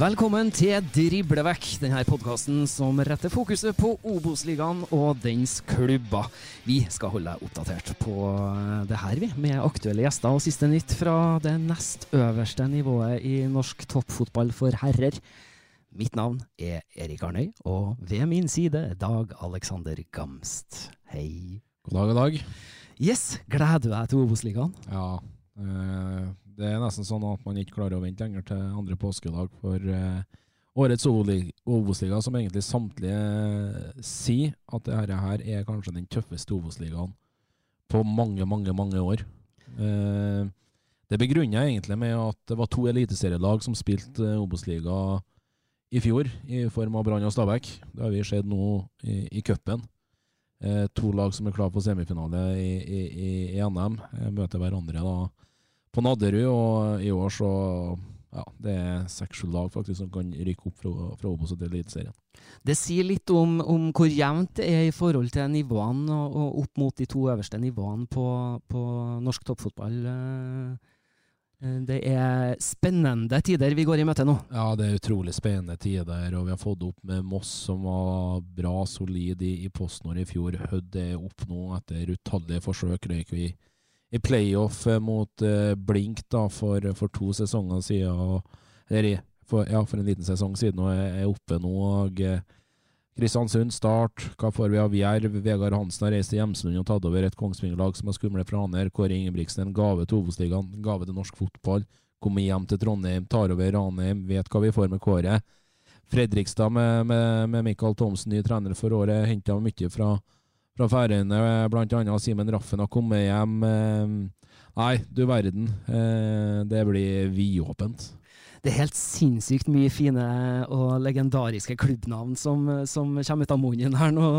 Velkommen til Driblevekk, denne podkasten som retter fokuset på Obos-ligaen og dens klubber. Vi skal holde deg oppdatert på det her, vi, med aktuelle gjester og siste nytt fra det nest øverste nivået i norsk toppfotball for herrer. Mitt navn er Erik Arnøy, og ved min side Dag Alexander Gamst. Hei. God dag, god dag. Yes, gleder du deg til Obos-ligaen? Ja, eh, det er nesten sånn at man ikke klarer å vente lenger til andre påskedag for eh, årets Obos-liga, som egentlig samtlige eh, sier at dette her er kanskje den tøffeste Obos-ligaen på mange, mange, mange år. Det begrunner jeg egentlig med at det var to eliteserielag som spilte Obos-liga i fjor, i form av Brann og Stabæk. Det har vi sett nå i, i. Eh, to lag som er klare for semifinale i, i, i, i NM, eh, møter hverandre da på Nadderud. Og i år så ja, det er seks-sju lag faktisk som kan rykke opp fra, fra Obos til Eliteserien. Det sier litt om, om hvor jevnt det er i forhold til nivåene og, og opp mot de to øverste nivåene på, på norsk toppfotball. eh. Eh, Det er spennende tider vi går i møte nå. Ja, det er utrolig spennende tider, og vi har fått opp med Moss, som var bra solid i, i PostNord i fjor. Hødd er opp nå etter utallige forsøk. Røyk vi i playoff eh, mot uh, Blink da, for, for to sesonger siden. og- Eller for, ja, for en liten sesong siden, og er, er oppe nå. og eh, Kristiansund start. Hva får vi av Jerv? Vegard Hansen har reist til Hjemsund og tatt over et Kongsvinger-lag som er skumle fra Haner. Kåre Ingebrigtsen en gave til Obos-ligaen, en gave til norsk fotball. Kommer hjem til Trondheim, tar over Ranheim, vet hva vi får med Kåre. Fredrikstad med, med, med Michael Thomsen, ny trener for året, henta mye fra, fra Færøyene. Blant annet Simen Raffen har kommet hjem. Eh, Nei, du verden. Eh, Det blir vidåpent. Det er helt sinnssykt mye fine og legendariske klubbnavn som, som kommer ut av munnen her nå,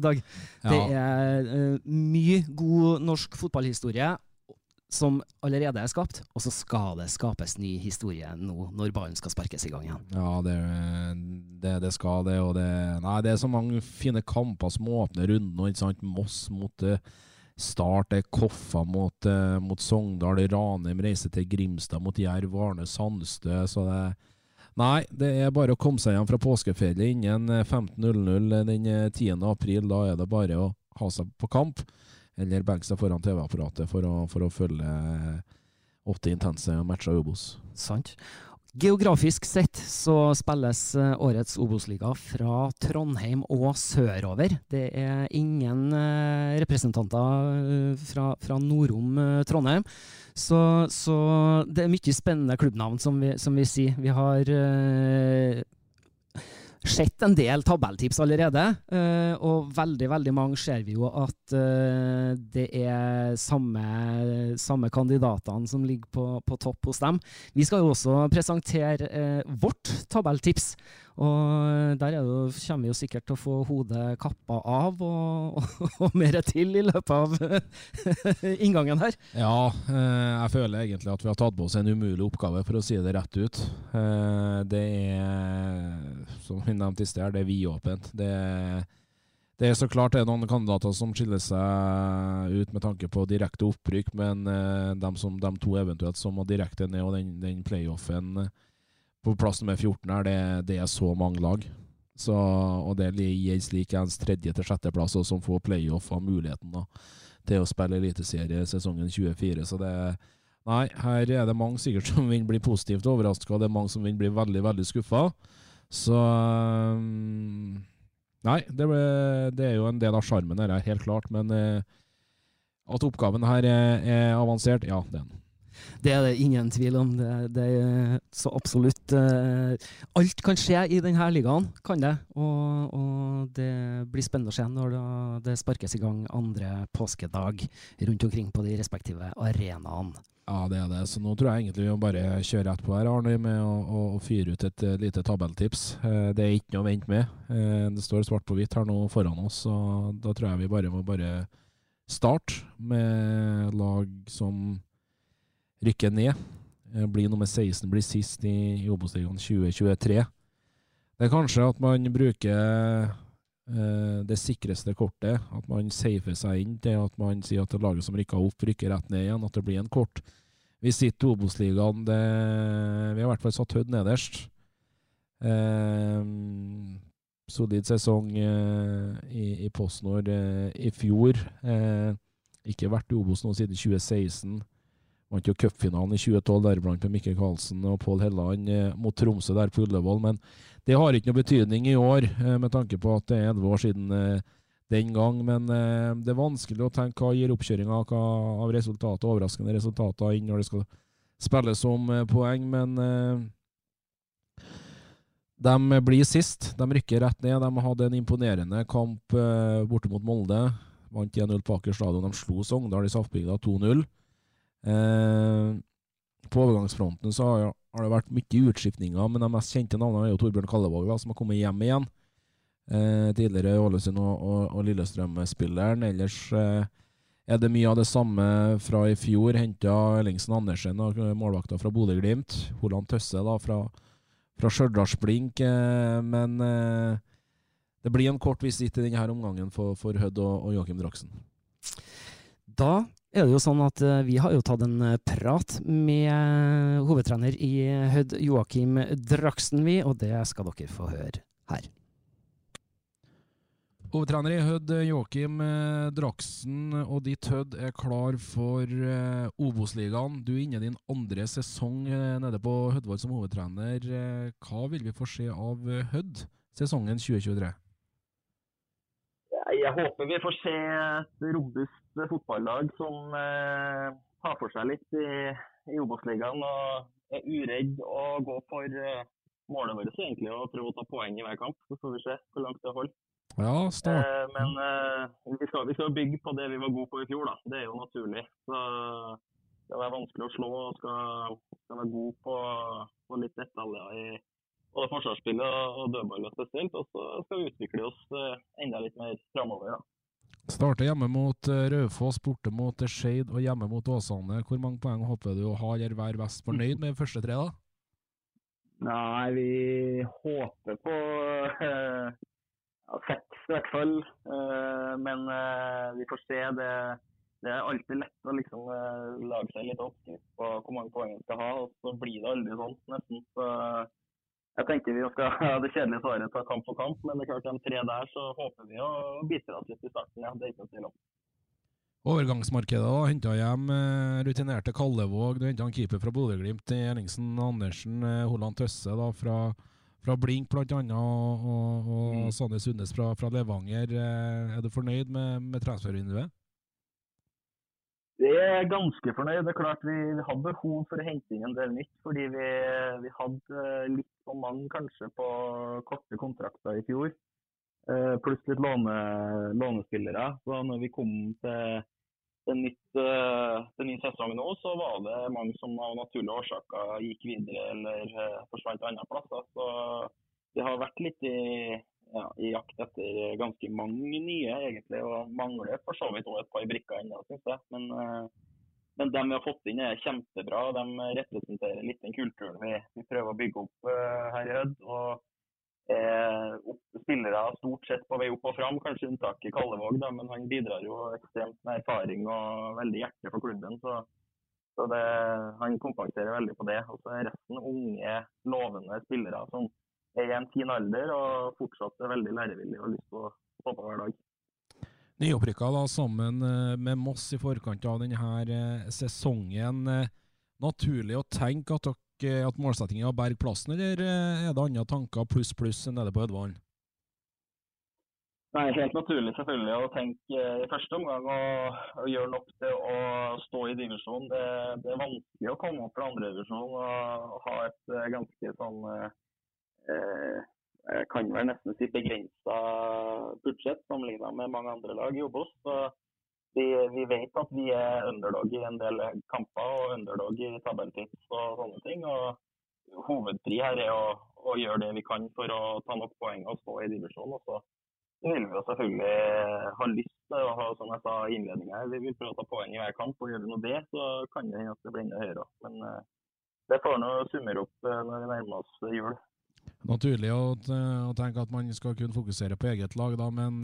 Dag. Det Ja. er uh, mye god norsk fotballhistorie som allerede er skapt, og så skal det skapes ny historie nå når ballen skal sparkes i gang igjen. Ja, det, det, det skal det, og det Nei, det er så mange fine kamper som åpner runden nå, ikke sant. Moss mot eh, Start, er Koffa mot, eh, mot Sogndal, Ranheim reiser til Grimstad mot Jerv, Arne Sandstø, så det Nei, det er bare å komme seg hjem fra påskeferie innen eh, 15.00 den eh, 10. april. Da er det bare å ha seg på kamp, eller benke seg foran TV-apparatet for, for å følge eh, åtte intense matcher i Obos. Sant. Geografisk sett så spilles eh, årets Obos-liga fra Trondheim og sørover. Det er ingen eh, representanter eh, fra, fra nordom Trondheim. Så, så det er mye spennende klubbnavn, som vi, som vi sier. Vi har sett en del tabelltips allerede, eh, og veldig veldig mange ser vi jo at eh, det er samme, samme kandidatene som ligger på, på, topp hos dem. Vi skal jo også presentere eh, vårt tabelltips, og der det, kommer vi jo sikkert til å få hodet kappa av og, og, og mer til i løpet av inngangen her. Ja, jeg føler egentlig at vi har tatt på oss en umulig oppgave, for å si det rett ut. Det er som vi nevnte i sted, det er vidåpent. Det, det er så klart det er noen kandidater som skiller seg ut med tanke på direkte opprykk, men uh, de, som, de, to eventuelt som må direkte ned, og den, den playoffen på plass nummer 14 her, det, det, er så mange lag. Så, og det gjelder slik ens tredje- til sjetteplass, og som får playoff av muligheten da, til å spille eliteserie sesongen 24. Så det Nei, her er det mange sikkert som vil bli positivt overraska, det er mange som vil bli veldig, veldig skuffa. Så um, Nei, det, ble, det, er jo en del av sjarmen her, helt klart. Men uh, at oppgaven her er, er, avansert, ja, det er den. Det er det ingen tvil om. Det, det er så absolutt uh, Alt kan skje i denne ligaen, kan det. Og, og det blir spennende å se når det, det sparkes i gang andre påskedag rundt omkring på de respektive arenaene. Ja, det er det. Så nå tror jeg egentlig vi må bare kjøre rett på her, Arne, med å, å, å fyre ut et uh, lite tabelltips. Uh, det er ikke noe å vente med. Uh, det står svart på hvitt her nå foran oss, og da tror jeg vi bare må bare starte med lag som rykker ned. blir nummer 16, blir sist i, i Obos-ligaen 2023. Det er kanskje at man bruker det sikreste kortet. At man safer seg inn til at man sier at det laget som rykker opp, rykker rett ned igjen. At det blir en kort vi sitter i Obos-ligaen. Vi har i hvert fall satt Hødd nederst. Eh, solid sesong eh, i, i PostNord eh, i fjor. Eh, ikke vært i Obos nå siden 2016. Vant jo cupfinalen i 2012, deriblant med Mikkel Karlsen og Pål Helland eh, mot Tromsø der på Ullevål. Men det har ikke noe betydning i år, eh, med tanke på at det er elleve år siden den gang. Men eh, det er vanskelig å tenke hva gir oppkjøringa av resultater, overraskende resultater inn når det skal spilles om eh, poeng. Men eh, de blir sist. De rykker rett ned. De hadde en imponerende kamp borte mot Molde. Vant 1-0 på Aker stadion. De slo Sogndal i Saftbygda 2-0. Eh, på overgangsfronten så har, det vært mye utskiftninger, men de mest kjente navnene er jo Torbjørn Kallevåg, som har kommet hjem igjen. Eh, tidligere Ålesund og, og, og Lillestrøm-spilleren. Ellers eh, er det mye av det samme fra i fjor. Henta Ellingsen Andersen, og målvakta fra Bodø-Glimt. Holand Tøsse da, fra, fra Stjørdalsblink. Eh, men eh, det blir en kort visitt i denne omgangen for, for Hødd og, og Joakim Draksen. Da er det jo sånn at uh, vi har jo tatt en uh, prat med hovedtrener i Hødd, Joakim Draksen, vi, og det skal dere få høre her. Hovedtrener i Hødd, Joakim eh, Draksen, og ditt Hødd er klar for eh, Obos-ligaen. Du er inne i din andre sesong eh, nede på Hødvold som hovedtrener. Hva vil vi få se av Hødd sesongen 2023? Jeg håper vi får se et robust fotballag som eh, tar for seg litt i, i Obos-ligaen og er uredd og går for eh, målet vårt egentlig å prøve å ta poeng i hver kamp. Så får vi se hvor langt det holder. Ja, start. Eh, men eh, vi, skal, vi, skal, bygge på det vi var gode på i fjor, da. Det er jo naturlig. Så det skal være vanskelig å slå og skal, skal være god på, på litt detaljer i både forsvarsspillet og dødballet spesielt. Og så skal vi utvikle oss eh, enda litt mer framover. da. Starter hjemme mot Raufoss, borte mot Skeid og hjemme mot Åsane. Hvor mange poeng håper du å ha eller være best fornøyd med første tre, da? Nei, vi håper på eh, seks i hvert fall. Uh, men uh, vi får se. Det, det, er alltid lett å liksom, uh, lage seg litt oppskrift på hvor mange poeng man skal ha, og så blir det aldri sånn, nesten. Så jeg tenker vi skal ha det kjedelige svaret ta kamp for kamp, men det er klart de tre der så håper vi å bite oss litt i starten. Ja, det er ikke noe tvil om. Overgangsmarkedet da, henta hjem rutinerte Kallevåg, du henta keeper fra Bodø-Glimt, Erlingsen Andersen, Holland Tøsse da fra fra Blink bl.a. og, og, og mm. Sanne Sundnes fra, fra, Levanger. Eh, er du fornøyd med, med transfervinduet? Vi er ganske fornøyd. Det er klart Vi hadde behov for å hente inn en del nytt, fordi vi, vi hadde litt for mange kanskje på korte kontrakter i fjor. Eh, pluss litt låne, lånespillere. Så når vi kom til den nytt, uh, nye sesongen nå, så var det mange som av naturlige årsaker gikk videre eller uh, forsvant andre plasser. Så det har vært litt i, ja, i jakt etter ganske mange nye, egentlig. Og mangler for så vidt et par brikker ennå, syns jeg. Men, uh, men dem vi har fått inn er kjempebra. De representerer litt den kulturen vi, vi prøver å bygge opp her i Hødd. Er spillere stort sett på vei opp og fram, kanskje unntaket Kallevåg, da, men han bidrar jo ekstremt med erfaring og veldig hjerte for klubben. Så, så det, han kompenserer veldig på det. Og så er resten unge, lovende spillere som er i en fin alder og fortsatt er veldig lærevillige og har lyst til å stå på hver dag. Nyopprykka da sammen eh, med Moss i forkant av denne eh, sesongen. Eh, naturlig å tenke at dere Eh, at målsettingen er å berge plassen, eller eh, er det andre tanker pluss pluss nede på Ødvalen? Nei, Helt naturlig selvfølgelig å tenke eh, i første omgang å, å gjøre nok til å stå i divisjon. Det, det, er vanskelig å komme opp til andredivisjon og, og ha et ganske sånn eh, Jeg kan vel nesten si begrensa budsjett sammenlignet med mange andre lag i Obos. Så vi, vi, vet at vi er underdog i en del kamper og underdog i tabelltips og sånne ting. og Hovedpri her er å, å, gjøre det vi kan for å ta nok poeng og stå i divisjonen. Og så vil vi selvfølgelig ha lyst til å ha som jeg sa i innledninga, vi vil prøve å ta poeng i hver kamp. og Gjør vi nå det, så kan det hende at det blir enda høyere. Men uh, det får nå summere opp uh, når vi nærmer oss jul. Naturlig å, å, tenke at man skal kunne fokusere på eget lag, da, men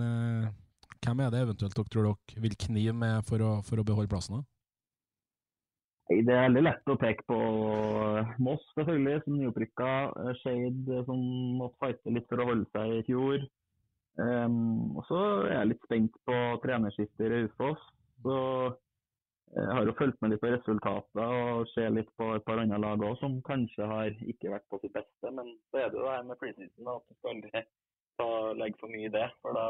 hvem er det eventuelt dere tror dere vil knive med for å, for å beholde plassen? Det er veldig lett å peke på Moss, selvfølgelig, som nyopprykka. Shade, som måtte fighte litt for å holde seg i fjor. Um, og så er jeg litt spent på trenerskiftet i Raufoss. Så jeg har jo fulgt med litt på resultater og ser litt på et par andre lag òg, som kanskje har ikke vært på sitt beste. Men så er det jo det her med preseason, at du skal aldri legge for mye i det. For da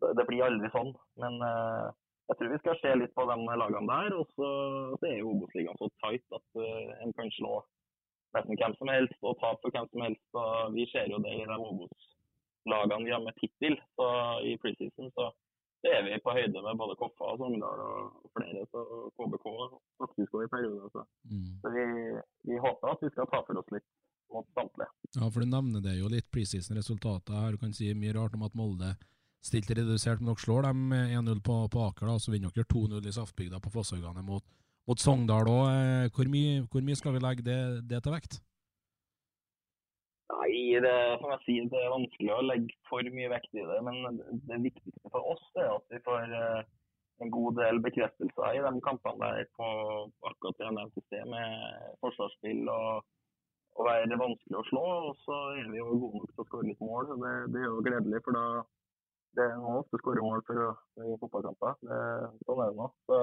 det blir aldri sånn. Men uh, jeg tror vi skal se litt på de lagene der. Og så, så er jo Obos-ligaen så tight at uh, en kan slå nesten hvem som helst og tape for hvem som helst. og Vi ser jo det i de Obos-lagene vi har med tittel i preseason. Så, så er vi på høyde med både Koffa og Sogndal og flere. Så KBK faktisk òg i perioder. Så, mm. så vi, vi, håper at vi skal ta for oss litt mot samtlige. Ja, for du nevner det jo litt preseason-resultater her. Du kan si mye rart om at Molde stilt redusert, men dere slår dem 1-0 på, på, Aker, da, så vinner dere 2-0 i Saftbygda på Fosshaugane mot, mot Sogndal òg. Eh, hvor, hvor, mye skal vi legge det, det til vekt? Nei, det, som jeg sier, det er vanskelig å legge for mye vekt i det. Men det viktigste for oss er at vi får eh, en god del bekreftelser i de kampene der på akkurat det jeg nevnte med forsvarsspill og, å være vanskelig å slå. Og så er vi jo gode nok til å skåre litt mål. Det, det er jo gledelig, for da det er ofte skårer mål for, i fotballkamper. Sånn er det nå. Så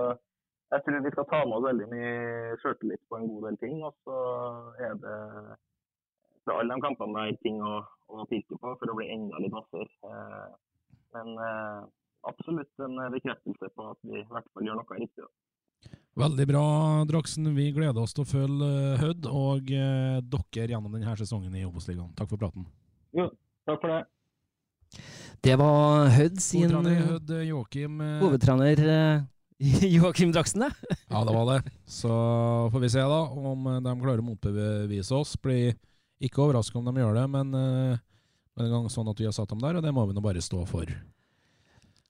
jeg tror vi skal ta med oss veldig mye sjøltillit på en god del ting. Og så er det fra alle de kampene der ting å, å pirke på for å bli enda litt vassere. Eh, men eh, absolutt en bekreftelse på at vi i hvert fall gjør noe riktig. Veldig bra, Draksen. Vi gleder oss til å følge Hødd og eh, dere gjennom denne sesongen i Obos-ligaen. Takk for praten. Jo, takk for det. Det var Hødd sin Hødd, Joachim, eh, hovedtrener eh, Joakim Draksen, det. ja, det var det. Så får vi se da om de klarer å motbevise oss. Blir ikke overraska om de gjør det, men uh, en gang sånn at vi har satt dem der, og det må vi nå bare stå for.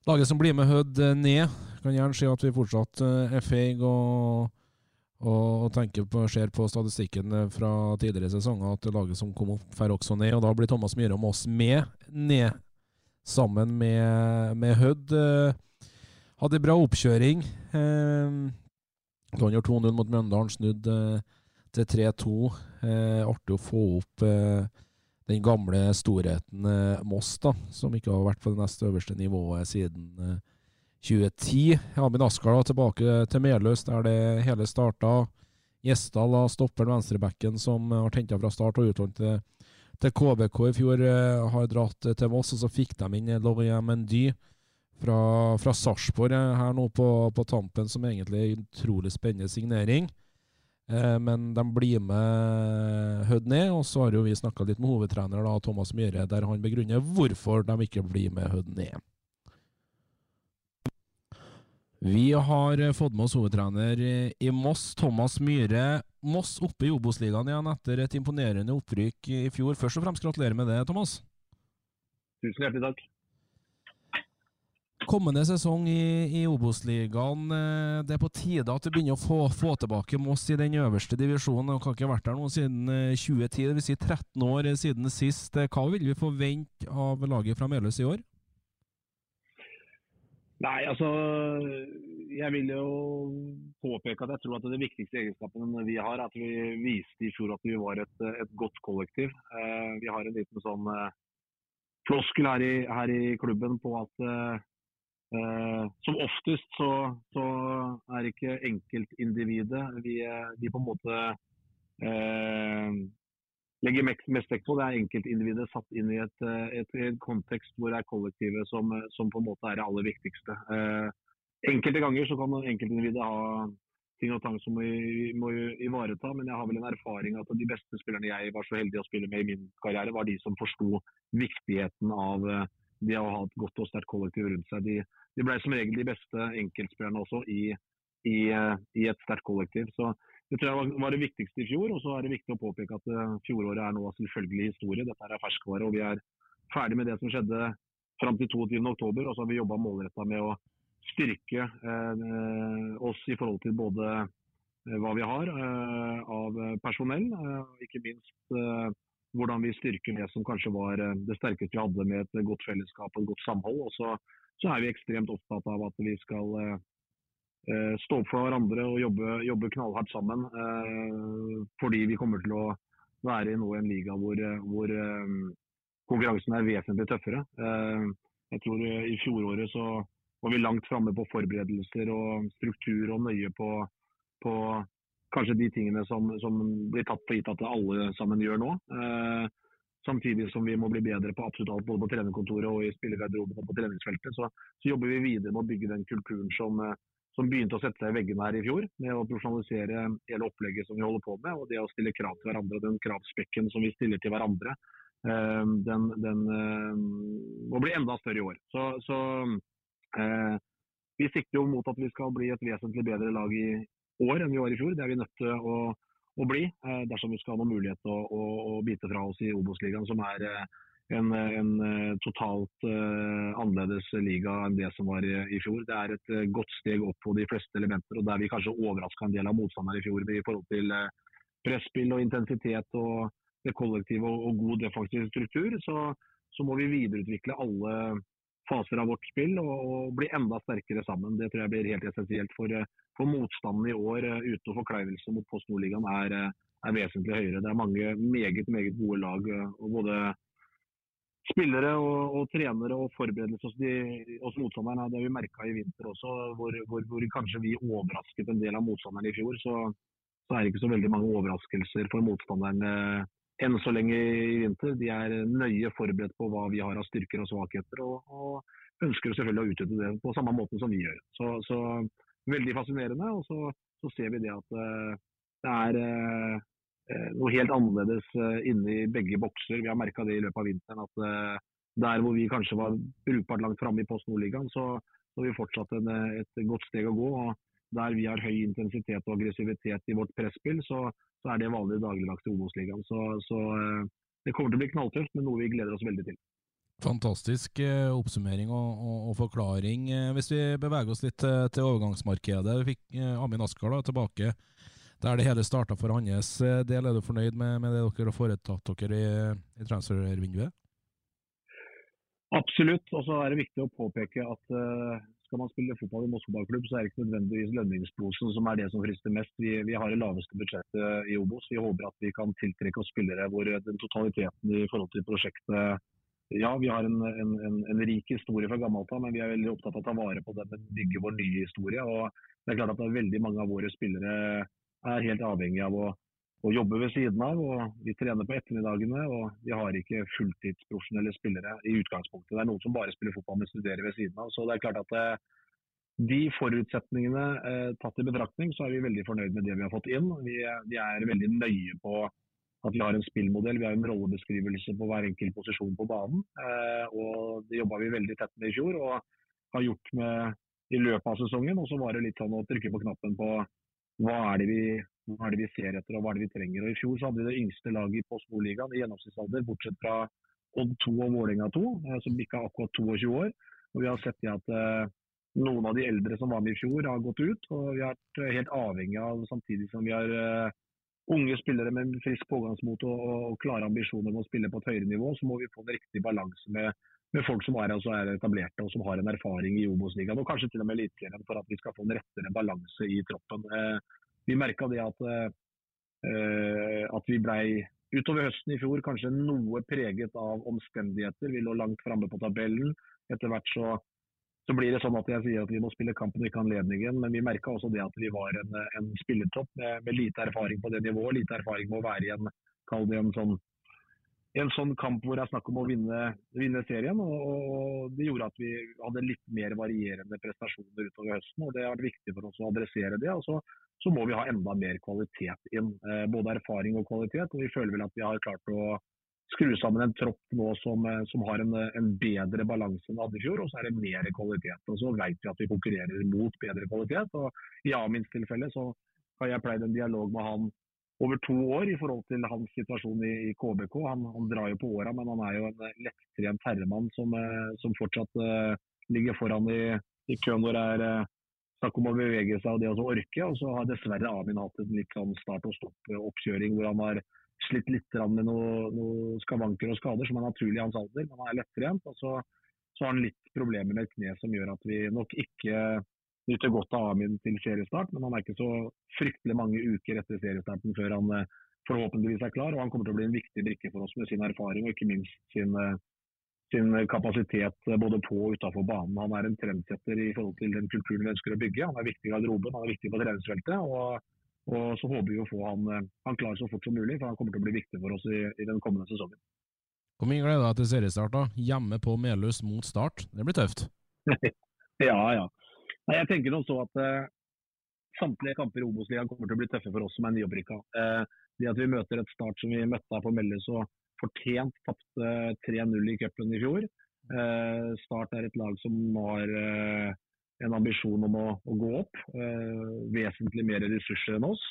Laget som blir med Hødd ned, kan gjerne si at vi fortsatt er feige og, og, og, tenker på, ser på statistikken fra tidligere sesonger at laget som kom opp, får også ned. Og da blir Thomas Myhre og oss med ned sammen med, med Hødd. Eh, hadde bra oppkjøring. Eh, han gjorde 2-0 mot Mjøndalen, snudd eh, til 3-2. Artig å få opp den gamle storheten Moss, da, som ikke har vært på det neste øverste nivået siden 2010. Amin Askar da, tilbake til Meløs, der det hele starta. Gjesdal, stopper venstrebacken, som har henta fra start og utlånt til til KBK i fjor, uh, har dratt til Moss, og så fikk de inn Lorient Mendy fra, fra Sarpsborg her nå på, på, tampen, som egentlig er en utrolig spennende signering. Eh, men de blir med Hødd ned, og så har jo vi snakka litt med hovedtrener da, Thomas Myhre, der han begrunner hvorfor de ikke blir med Hødd ned. Vi har fått med oss hovedtrener i Moss, Thomas Myhre. Moss oppe i Obos-ligaen igjen etter et imponerende opprykk i fjor. Først og fremst gratulerer med det, Thomas. Tusen hjertelig takk. Kommende sesong i, i Obos-ligaen, eh, det er på tide at du begynner å få, få, tilbake Moss i den øverste divisjonen. Du har ikke vært der nå siden 2010, dvs. Si 13 år siden sist. Hva vil vi forvente av laget fra Meløs i år? Nei, altså Jeg vil jo påpeke at jeg tror at det viktigste egenskapen vi har, er at vi viste i fjor at vi var et, et godt kollektiv. Eh, vi har en liten sånn eh, floskel her i, her i klubben på at eh, Eh, som oftest så, så er ikke enkeltindividet vi, vi på en måte eh, legger mest vekt på. Det er enkeltindividet satt inn i et, et, et kontekst hvor det er kollektivet som, som, på en måte er det aller viktigste. Eh, enkelte ganger så kan enkeltindividet ha ting og tang som vi må ivareta, men jeg har vel en erfaring at de beste spillerne jeg var så heldig å spille med i min karriere, var de som forsto viktigheten av eh, det å ha et godt og sterkt kollektiv rundt seg. De, de ble som regel de beste enkeltspillerne også i, i, eh, i et sterkt kollektiv. Så Det tror jeg var, det viktigste i fjor. og så er det viktig å påpeke at uh, fjoråret er nå selvfølgelig historie. Dette er ferskvare. og Vi er ferdig med det som skjedde fram til 22.10. Og så har vi jobba målretta med å styrke uh, oss i forhold til både uh, hva vi har av personell, ikke minst hvordan vi styrker det som kanskje var eh, det sterkeste vi hadde med et godt fellesskap og et godt samhold. Og så, så er vi ekstremt opptatt av at vi skal eh, eh, stå opp for hverandre og jobbe, jobbe knallhardt sammen. Eh, fordi vi kommer til å være i en liga hvor, hvor eh, konkurransen er vesentlig tøffere. Eh, jeg tror I fjoråret så var vi langt framme på forberedelser og struktur og nøye på, på kanskje de tingene som, som, blir tatt for gitt at alle sammen gjør nå. Eh, samtidig som vi må bli bedre på absolutt alt, både på trenerkontoret og i spillergarderoben og på treningsfeltet. Så, så, jobber vi videre med å bygge den kulturen som, eh, som, begynte å sette seg i veggene her i fjor. Med å profesjonalisere hele opplegget som vi holder på med, og det å stille krav til hverandre. Den kravspekken som vi stiller til hverandre, eh, den, den eh, må bli enda større i år. Så, så eh, vi sikter jo mot at vi skal bli et vesentlig bedre lag i, år enn vi var i fjor. Det er vi nødt til å, å bli eh, dersom vi skal ha noen mulighet til å, å, å, bite fra oss i Obos-ligaen, som er eh, en, en, eh, totalt uh, annerledes liga enn det som var i, i, fjor. Det er et uh, godt steg opp på de fleste elementer, og der vi kanskje overraska en del av motstanderne i fjor i forhold til presspill og intensitet og det kollektive og, og god defensiv struktur, så, så, må vi videreutvikle alle faser av vårt spill og, og, bli enda sterkere sammen. Det tror jeg blir helt essensielt. For, eh, for motstanden i år uh, uten forkleivelse mot Post Nordligaen er, er, vesentlig høyere. Det er mange meget meget gode lag. og både spillere og, og trenere og forberedelser hos, de, hos motstanderen. Det har vi merka i vinter også, hvor, hvor, hvor, kanskje vi overrasket en del av motstanderne i fjor. Så, så er det ikke så veldig mange overraskelser for motstanderen enn så lenge i vinter. De er nøye forberedt på hva vi har av styrker og svakheter, og, og ønsker selvfølgelig å utnytte det på samme måte som vi gjør. Så, så veldig fascinerende. Og så, så, ser vi det at uh, det er uh, noe helt annerledes uh, inne i begge bokser. Vi har merka det i løpet av vinteren at der hvor vi kanskje var brukbart langt framme i Post Nordligaen, så, har vi fortsatt en, et godt steg å gå. og der vi har høy intensitet og aggressivitet i vårt presspill, så, så er det vanlig dagligdags i Obos-ligaen. Så, så, eh, det kommer til å bli knalltøft, men noe vi gleder oss veldig til. Fantastisk eh, oppsummering og, og, og, forklaring. Eh, hvis vi beveger oss litt til, overgangsmarkedet. Vi fikk Amin Askar tilbake der det hele starta for hans del. Er du fornøyd med, med det dere har foretatt dere i, i transfervinduet? Absolutt. Og så er det viktig å påpeke at uh, skal man spille fotball i Moss fotballklubb, så er det ikke nødvendigvis lønningsposen som er det som frister mest. Vi, vi, har det laveste budsjettet i Obos. Vi håper at vi kan tiltrekke oss spillere hvor den totaliteten i forhold til prosjektet ja, vi har en, en, en, en rik historie fra gammelt av, men vi er veldig opptatt av å ta vare på den, bygge vår nye historie. og det er klart at det er Veldig mange av våre spillere er helt avhengig av å å, jobbe ved siden av. og Vi trener på ettermiddagene, og vi har ikke fulltidsprofesjonelle spillere i utgangspunktet. Det er noen som bare spiller fotball, men studerer ved siden av. Så det er klart at eh, de forutsetningene eh, tatt i betraktning, så er vi veldig fornøyd med det vi har fått inn. Vi, vi er veldig nøye på at vi har en spillmodell, vi har en rollebeskrivelse på hver enkelt posisjon på banen. Eh, og Det jobba vi veldig tett med i fjor og har gjort med i løpet av sesongen. Og så var det litt sånn å trykke på knappen på hva er det vi, hva er det vi ser etter og hva er det vi trenger. Og I fjor så hadde vi det yngste laget i Post Nordligaen i gjennomsnittsalder, bortsett fra Odd 2 og Vålerenga 2, eh, som bikka akkurat 22 år. Og Vi har sett at eh, noen av de eldre som var med i fjor, har gått ut. og Vi har vært helt avhengig av, samtidig som vi har eh, unge spillere med frisk pågangsmot og, og, klare ambisjoner om å spille på et høyere nivå, så må vi få en riktig balanse med, med folk som er, altså er, etablerte og som har en erfaring i Obos-ligaen, og kanskje til og med Eliteserien, for at vi skal få en rettere balanse i troppen. Eh, vi merka det at, eh, at vi blei utover høsten i fjor kanskje noe preget av omstendigheter. Vi lå langt framme på tabellen. Etter hvert så så blir det sånn at jeg sier at vi må spille kampen og ikke anledningen. Men vi merka også det at vi var en, en spillertopp med, med, lite erfaring på det nivået. Lite erfaring med å være i en, kall det en, sånn, en sånn kamp hvor det er snakk om å vinne, vinne serien. Og, og, Det gjorde at vi hadde litt mer varierende prestasjoner utover høsten. og Det har vært viktig for oss å adressere det. og så, så må vi ha enda mer kvalitet inn. Eh, både erfaring og kvalitet. og Vi føler vel at vi har klart å skru sammen en tropp nå som, eh, som har en, en, bedre balanse enn hadde i fjor, og så er det mer kvalitet. Og Så vet vi at vi konkurrerer mot bedre kvalitet. og I Amins tilfelle så har jeg pleid en dialog med han over to år i forhold til hans situasjon i, i KBK. Han, han, drar jo på åra, men han er jo en lettrent herremann som, eh, som fortsatt uh, ligger foran i, i køen når det er uh, snakk om å bevege seg og det å orke. Og så har dessverre Amin hatt en litt sånn start og stopp-oppkjøring hvor han har slitt litt med noen noe skavanker og skader, som er naturlig i hans alder. Men han er lettrent. Og så, så, har han litt problemer med et kne som gjør at vi nok ikke nyter godt av Amin til seriestart. Men han er ikke så fryktelig mange uker etter seriestarten før han eh, forhåpentligvis er klar. Og han kommer til å bli en viktig brikke for oss med sin erfaring og ikke minst sin, eh, sin kapasitet eh, både på og utenfor banen. Han er en trendsetter i forhold til den kulturen vi ønsker å bygge. Han er viktig i garderoben, han er viktig på treningsfeltet. og og Så håper vi å få han, han klar så fort som mulig, for han kommer til å bli viktig for oss i, i den kommende sesongen. Hvor mye gleder du deg til seriestart? da? Hjemme på Melhus mot Start. Det blir tøft? ja, ja. Nei, jeg tenker nå så at uh, samtlige kamper i Obos-ligaen kommer til å bli tøffe for oss som er nyopprykka. Uh, det at vi møter et Start som vi møtte her på Melles og fortjent tapte 3-0 i cupen i fjor. Uh, start er et lag som har en ambisjon om å, å gå opp. Eh, vesentlig mer ressurser enn oss.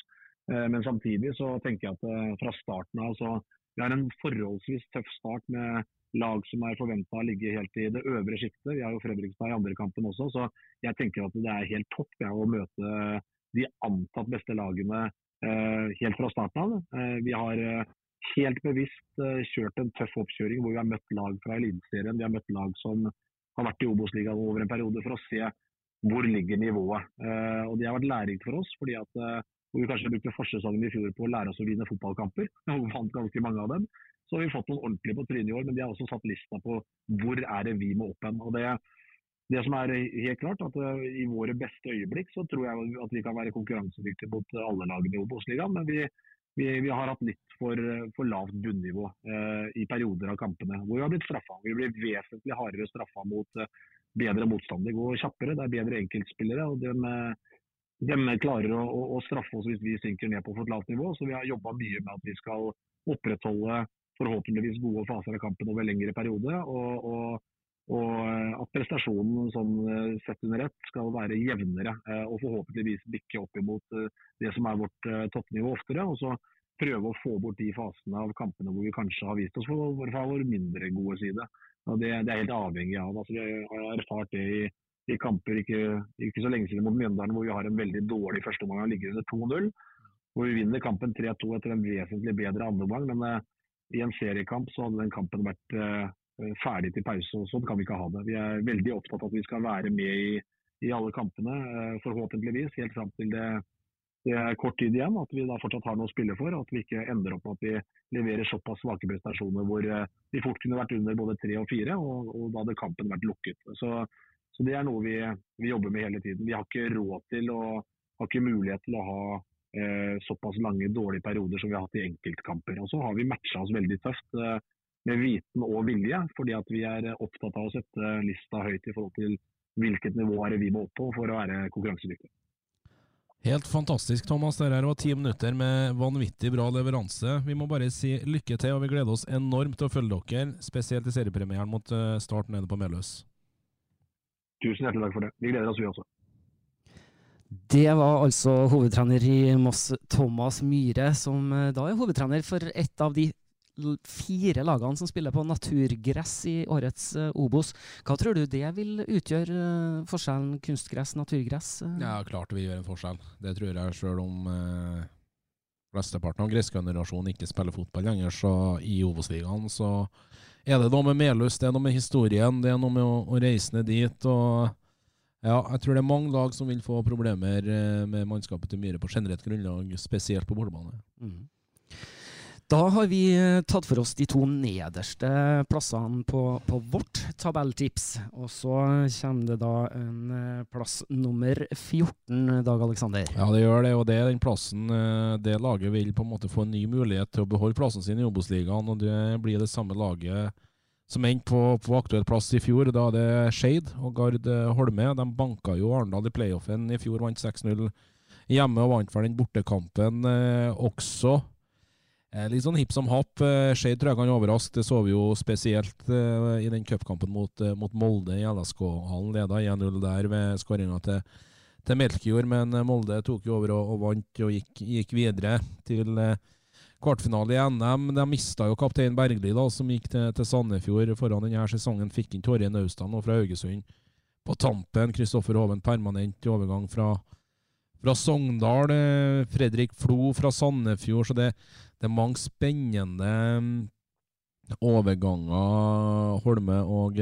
Eh, men samtidig så tenker jeg at eh, fra starten av så vi har en forholdsvis tøff start med lag som er forventa å ligge helt i det øvre sjiktet. Vi har jo Fredrikstad i andre kampen også, så jeg tenker at det er helt topp ja, å møte de antatt beste lagene eh, helt fra starten av. Eh, vi har eh, helt bevisst kjørt en tøff oppkjøring hvor vi har møtt lag fra Eliteserien. Vi har møtt lag som har vært i Obos-ligaen over en periode for å se hvor ligger nivået. Uh, og Det har vært lærerikt for oss. fordi at hvor vi kanskje brukte forsesongen i fjor på å lære oss å vinne fotballkamper, og vant ganske mange av dem, så har vi fått noen ordentlige på trynet i år. Men de har også satt lista på hvor er det vi må opp hen. Og det, det som er helt klart, at uh, i våre beste øyeblikk så tror jeg at vi kan være konkurransedyktige mot alle lagene i Obos-ligaen. Men vi, vi, vi, har hatt litt for, for lavt bunnivå eh, i perioder av kampene. Hvor vi har blitt straffa. Vi blir vesentlig hardere straffa mot uh, bedre motstand. Det går kjappere, det er bedre enkeltspillere. og de, de klarer å, å, straffe oss hvis vi synker ned på for lavt nivå. Så vi har jobba mye med at vi skal opprettholde forhåpentligvis gode faser av kampen over lengre periode. Og, og, og at prestasjonen sånn sett under ett skal være jevnere eh, og forhåpentligvis bikke opp imot eh, det som er vårt eh, toppnivå oftere. og så prøve å få bort de fasene av kampene hvor vi kanskje har vist oss for vår mindre gode side. Og det, det, er helt avhengig av. Altså, vi har erfart det i, i kamper ikke, ikke, så lenge siden mot Mjøndalen, hvor vi har en veldig dårlig førsteomgang og ligger under 2-0. Hvor vi vinner kampen 3-2 etter en vesentlig bedre andreomgang. Men i en seriekamp så hadde den kampen vært uh, ferdig til pause. og Sånn kan vi ikke ha det. Vi er veldig opptatt av at vi skal være med i, i alle kampene, uh, forhåpentligvis. Helt fram til det det er kort tid igjen, at vi da fortsatt har noe å spille for. At vi ikke ender opp med at vi leverer såpass svake prestasjoner hvor eh, vi fort kunne vært under både tre og fire, og, og da hadde kampen vært lukket. Så, så det er noe vi, vi, jobber med hele tiden. Vi har ikke råd til og har ikke mulighet til å ha eh, såpass lange dårlige perioder som vi har hatt i enkeltkamper. Og så har vi matcha oss veldig tøft eh, med viten og vilje, fordi at vi er opptatt av å sette lista høyt i forhold til hvilket nivå er vi må opp på for å være konkurransedyktige. Helt fantastisk, Thomas. Dette var ti minutter med vanvittig bra leveranse. Vi må bare si lykke til, og vi gleder oss enormt til å følge dere, spesielt i seriepremieren mot eh, Start nede på Meløs. Tusen hjertelig takk for det. Vi gleder oss, vi også. Det var altså hovedtrener i Moss, Thomas Myhre, som eh, da er hovedtrener for et av de fire lagene som spiller på naturgress i årets uh, Obos. Hva tror du det vil utgjøre uh, forskjellen kunstgress, naturgress? Ja, klart det vil gjøre en forskjell. Det tror jeg, sjøl om eh, flesteparten av gressgenerasjonen ikke spiller fotball lenger, så i Obos-ligaen så er det noe med Melhus, det er noe med historien, det er noe med å, å reise ned dit. og ja, jeg tror det er mange lag som vil få problemer med mannskapet til Myhre på generelt grunnlag, spesielt på bortebane. Mm. Da har vi eh, tatt for oss de to nederste plassene på, på vårt tabelltips. Og så kommer det da en eh, plass nummer 14, Dag Aleksander. Ja, det gjør det. Og det er den plassen eh, det laget vil på en måte få en ny mulighet til å beholde plassen sin i Obos-ligaen. Og det blir det samme laget som endte på, på aktuell plass i fjor. Da er det Skeid og Gard Holme. De banka jo Arendal i playoffen i fjor, vant 6-0 hjemme og vant vel den bortekampen eh, også. Eh, litt sånn hipp som happ. Eh, Skeid tror jeg kan overraske. Det så vi jo spesielt uh, i den cupkampen mot, uh, mot, Molde i LSK-hallen. Leda 1-0 der ved skåringa til, til Melkjord, men Molde tok jo over og, og vant og gikk, gikk videre til uh, kvartfinale i NM. De mista jo kaptein Bergli, da, som gikk til, til Sandefjord foran denne sesongen. Fikk inn Torje Naustad nå fra Haugesund på tampen. Kristoffer Hoven permanent i overgang fra, fra Sogndal. Fredrik Flo fra Sandefjord. så det det er mange spennende mm, overganger Holme og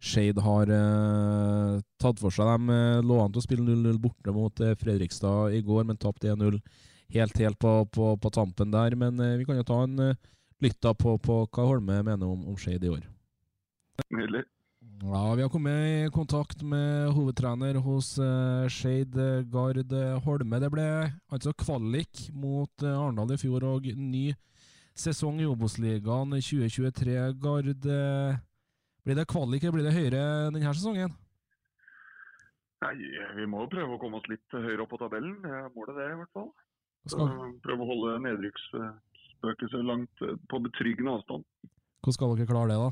Skeid har eh, tatt for seg. De eh, lå an til å spille 0-0 borte mot eh, Fredrikstad i går, men tapte 1-0 helt, helt på, på, på, tampen der. Men eh, vi kan jo ta en eh, lytt på, på, hva Holme mener om, om Skeid i år. Nydelig. Ja, Vi har kommet i kontakt med hovedtrener hos uh, Skeid Gard Holme. Det ble altså kvalik mot uh, Arendal i fjor og ny sesong i Obos-ligaen 2023. Gard, uh, blir det kvalik eller blir det høyere denne sesongen? Nei, Vi må jo prøve å komme oss litt høyere opp på tabellen. Målet det, i hvert fall. Så, prøve å holde nedrykksspøkelset langt på betryggende avstand. Hvordan skal dere klare det, da?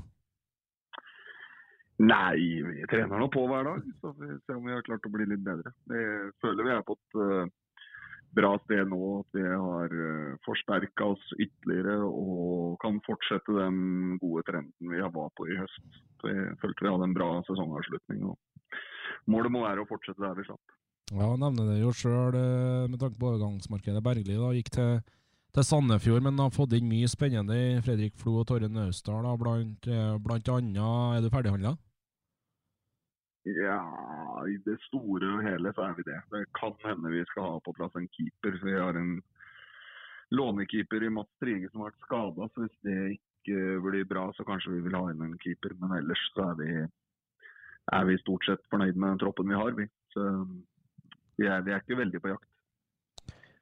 Nei, vi trener nå på hver dag, så vi ser om vi har klart å bli litt bedre. Jeg føler vi er på et uh, bra sted nå, at vi har eh, forsterka oss ytterligere og kan fortsette den gode trenden vi var på i høst. Så jeg følte vi hadde en bra sesongavslutning. og Målet må være å fortsette der vi slapp. Ja, nevner det jo sjøl eh, med tanke på overgangsmarkedet. Bergli da, gikk til, til, Sandefjord, men har fått inn mye spennende i Fredrik Flo og Torre Naustdal. Blant, blant annet, er du ferdighandla? Ja, i det store og hele så er vi det. Det kan hende vi skal ha på plass en keeper. Vi har en lånekeeper i Mats Trige som har vært skada. Så hvis det ikke blir bra, så kanskje vi vil ha inn en keeper. Men ellers så er vi, er vi stort sett fornøyd med den troppen vi har, vi. Så vi er, vi er ikke veldig på jakt.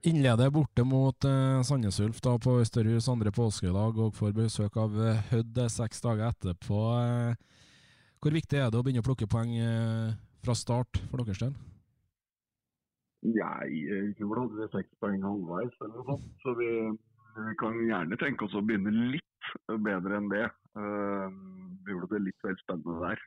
Innleder borte mot eh, Sandnes Ulf da på Østerhus andre påskedag og får besøk av uh, Hødd seks dager etterpå. Uh, hvor viktig er det å begynne å plukke poeng eh, fra start for deres del? Nei, i fjor hadde vi seks poeng halvveis eller noe sånt. Så vi, vi, kan gjerne tenke oss å begynne litt bedre enn det. Uh, vi gjorde det litt vel spennende der.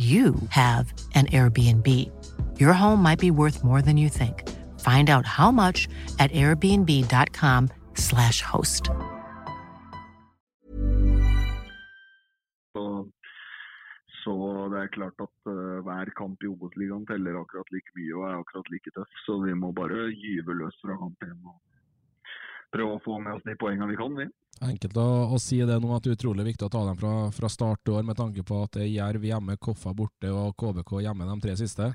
you have an Airbnb. Your home might be worth more than you think. Find out how much at airbnb.com/slash host. Så, det er klart at uh, hver kamp i Obos-ligaen teller akkurat like mye og er akkurat like tøff. Så vi må bare gyve løs fra kamp én prøve å få med oss de poengene vi kan, vi. Enkelt å, å si det nå at det er utrolig viktig å ta dem fra, fra start år, med tanke på at det er Jerv hjemme, Koffa borte og KBK hjemme de tre siste.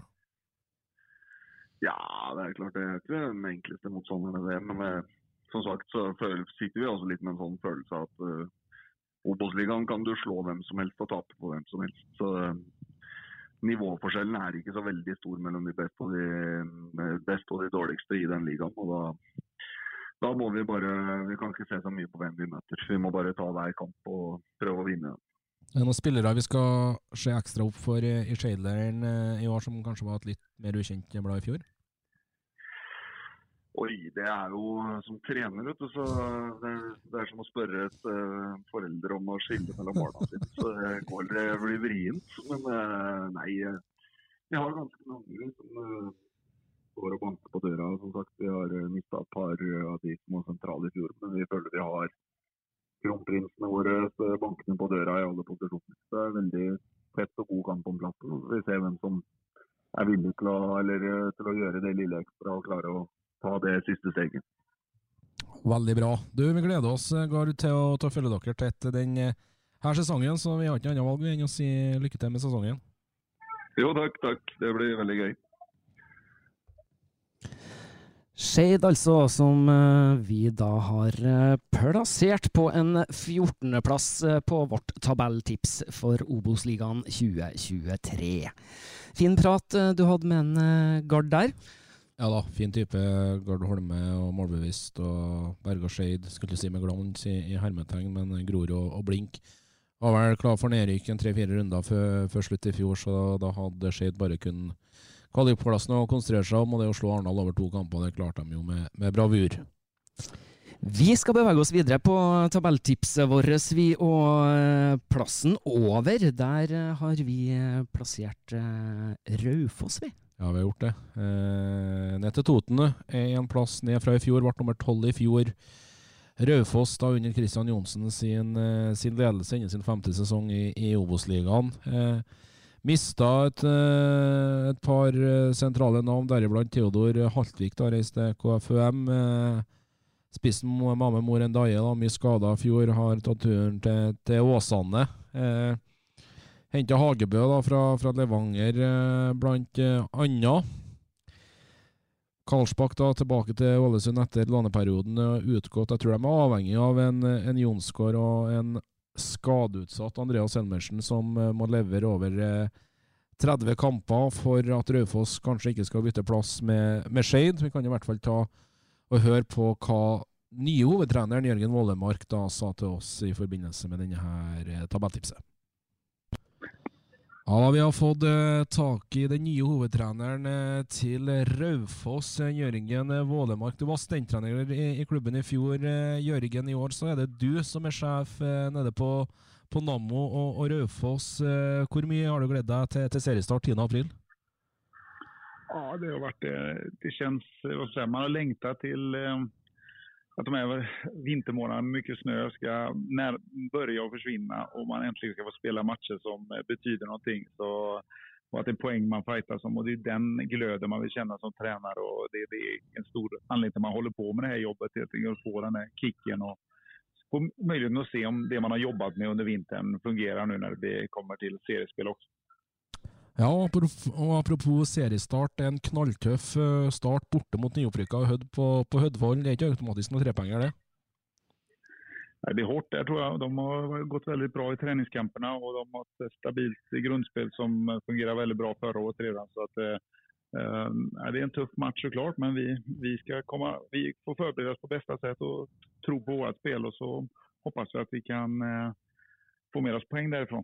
Ja, det er klart det er ikke den enkleste motstanderen det. Men eh, som sagt så føler, sitter vi også litt med en sånn følelse av at uh, Obos-ligaen kan du slå hvem som helst og tape på hvem som helst. Så eh, nivåforskjellen er ikke så veldig stor mellom de beste og de, best og de dårligste i den ligaen. og da da må vi bare Vi kan ikke se så mye på hvem vi møter. Vi må bare ta hver kamp og prøve å vinne. Det er noen spillere vi skal se ekstra opp for i Shadeleiren eh, i år, som kanskje var et litt mer ukjent blad i fjor? Oi, det er jo som trener, vet du, så det, det er som å spørre et uh, forelder om å skille mellom barna sine. Så det går det blir vrient. Men uh, nei, vi har ganske mange som uh, går og banker på døra. Som sagt, vi har uh, mista et par uh, av de som var sentrale i fjor, men vi føler vi har kronprinsene våre bankende på døra i alle posisjoner. Det er veldig tett og god kamp om plassen. Vi ser hvem som er villig til å, eller, uh, til å gjøre det lille ekstra og klare å ta det siste steget. Veldig bra. Du, Vi gleder oss eh, Gard, til å, til å følge dere tett den eh, her sesongen, så vi har ikke noe annet valg enn å si lykke til med sesongen. Jo, takk, takk. Det blir veldig gøy. Skeid, altså, som eh, vi da har eh, plassert på en 14.-plass eh, på vårt tabelltips for Obos-ligaen 2023. Fin prat du hadde med en Gard der. Ja da, fin type. Gard Holme og målbevisst og berga Skeid. Skulle si med glans i, i hermetegn, men gror og, og Blink. Var vel klar for nedrykk en tre-fire runder før, slutt i fjor, så da hadde Skeid bare kun kvalikplassen å konsentrere seg om, og det å slå Arendal over to kamper, det klarte de jo med, med bravur. Vi skal bevege oss videre på tabelltipset vårt, vi. Og eh, plassen over, der eh, har vi eh, plassert Raufoss, vi. Ja, vi har gjort det. Eh, ned til Toten er en plass ned fra i fjor, ble nummer tolv i fjor. Raufoss da under Kristian Johnsen sin, sin ledelse innen sin femte sesong i, i Obos-ligaen. Eh, Mista et, eh, et par eh, sentrale navn, deriblant Theodor Haltvik, da reiste KFUM. Eh, Spissen Mame Mor Ndaye, da, mye skada i fjor, har tatt turen til, til Åsane. Eh, Henta Hagebø da, fra, fra Levanger, eh, blant eh, anna. Karlsbakk da tilbake til Ålesund etter låneperioden utgått. Jeg tror de er avhengig av en, en Jonsgaard og en skadeutsatt Andreas Elmersen, som eh, må levere over eh, 30 kamper for at Raufoss kanskje ikke skal bytte plass med, med Skeid. Vi kan i hvert fall ta og høre på hva nye hovedtreneren Jørgen Vollemark da sa til oss i forbindelse med denne her eh, tabelltipset. Ja, Vi har fått eh, tak i den nye hovedtreneren eh, til Raufoss, eh, Jørgen Vålemark. Du var stentrener i, klubben i fjor. Jørgen, i år så er det du som er sjef nede på, på Nammo og, og Raufoss. Hvor mye har du gledet deg til, til seriestart 10.4? Ja, det har vært det. det kjennes, man har lengta til att de här vintermånaderna med mycket snö ska när, börja och försvinna och man äntligen ska få spela matcher som eh, betyder någonting. Så, och att det är poäng man fightas om och det är den glöden man vill känna som tränare och det, det är en stor anledning till att man håller på med det här jobbet, helt enkelt att få den här kicken och få möjligheten att se om det man har jobbat med under vintern fungerar nu när det kommer till seriespel också. Ja, og apropos, seriestart. En knalltøff eh, start borte mot nyopprykka på, på Hødvoll. Det er ikke automatisk noe trepenger, det? Nei, det er hardt der, tror jeg. De har gått veldig bra i treningskampene. Og de har et stabilt grundspel som fungerer veldig bra forrige året redan. Så at, eh, eh, det er en tøff match så klart, men vi, vi, skal komme, vi får forberede oss på beste sätt og tro på vårt spill. Og så hoppas vi at vi kan eh, få med oss poeng därifrån.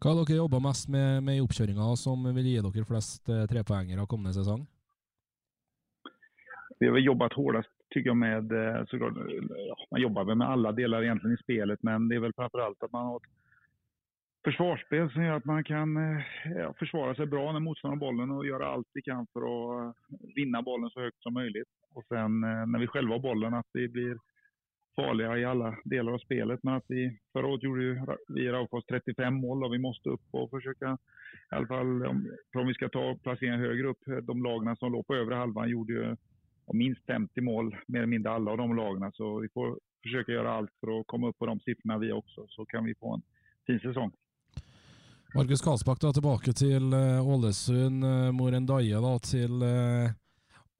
Hva har dere jobba mest med, med i oppkjøringa som vil gi dere flest eh, trepoengere kommende sesong? Vi har jobbat hårdast tycker jag med, eh, ja, man jobbar väl med alla delar egentligen i spelet, men det är väl framförallt att man har ett försvarsspel som gör att man kan eh, ja, försvara sig bra när motståndaren har bollen och göra allt vi kan för att vinne bollen så högt som möjligt. Och sen när vi själva har bollen att vi blir farliga i alla delar av spelet. Men att vi, förra året gjorde vi i Raufoss 35 mål och vi måste upp och försöka, i alla fall om, om vi ska ta placeringen högre upp, de lagarna som låg på övre halvan gjorde ju minst 50 mål, mer eller mindre alla av de lagarna. Så vi får försöka göra allt för att komma upp på de siffrorna vi också, så kan vi få en fin säsong. Markus Karlsbakk da, tilbake til Ålesund. Uh, Moren Daie da, til uh,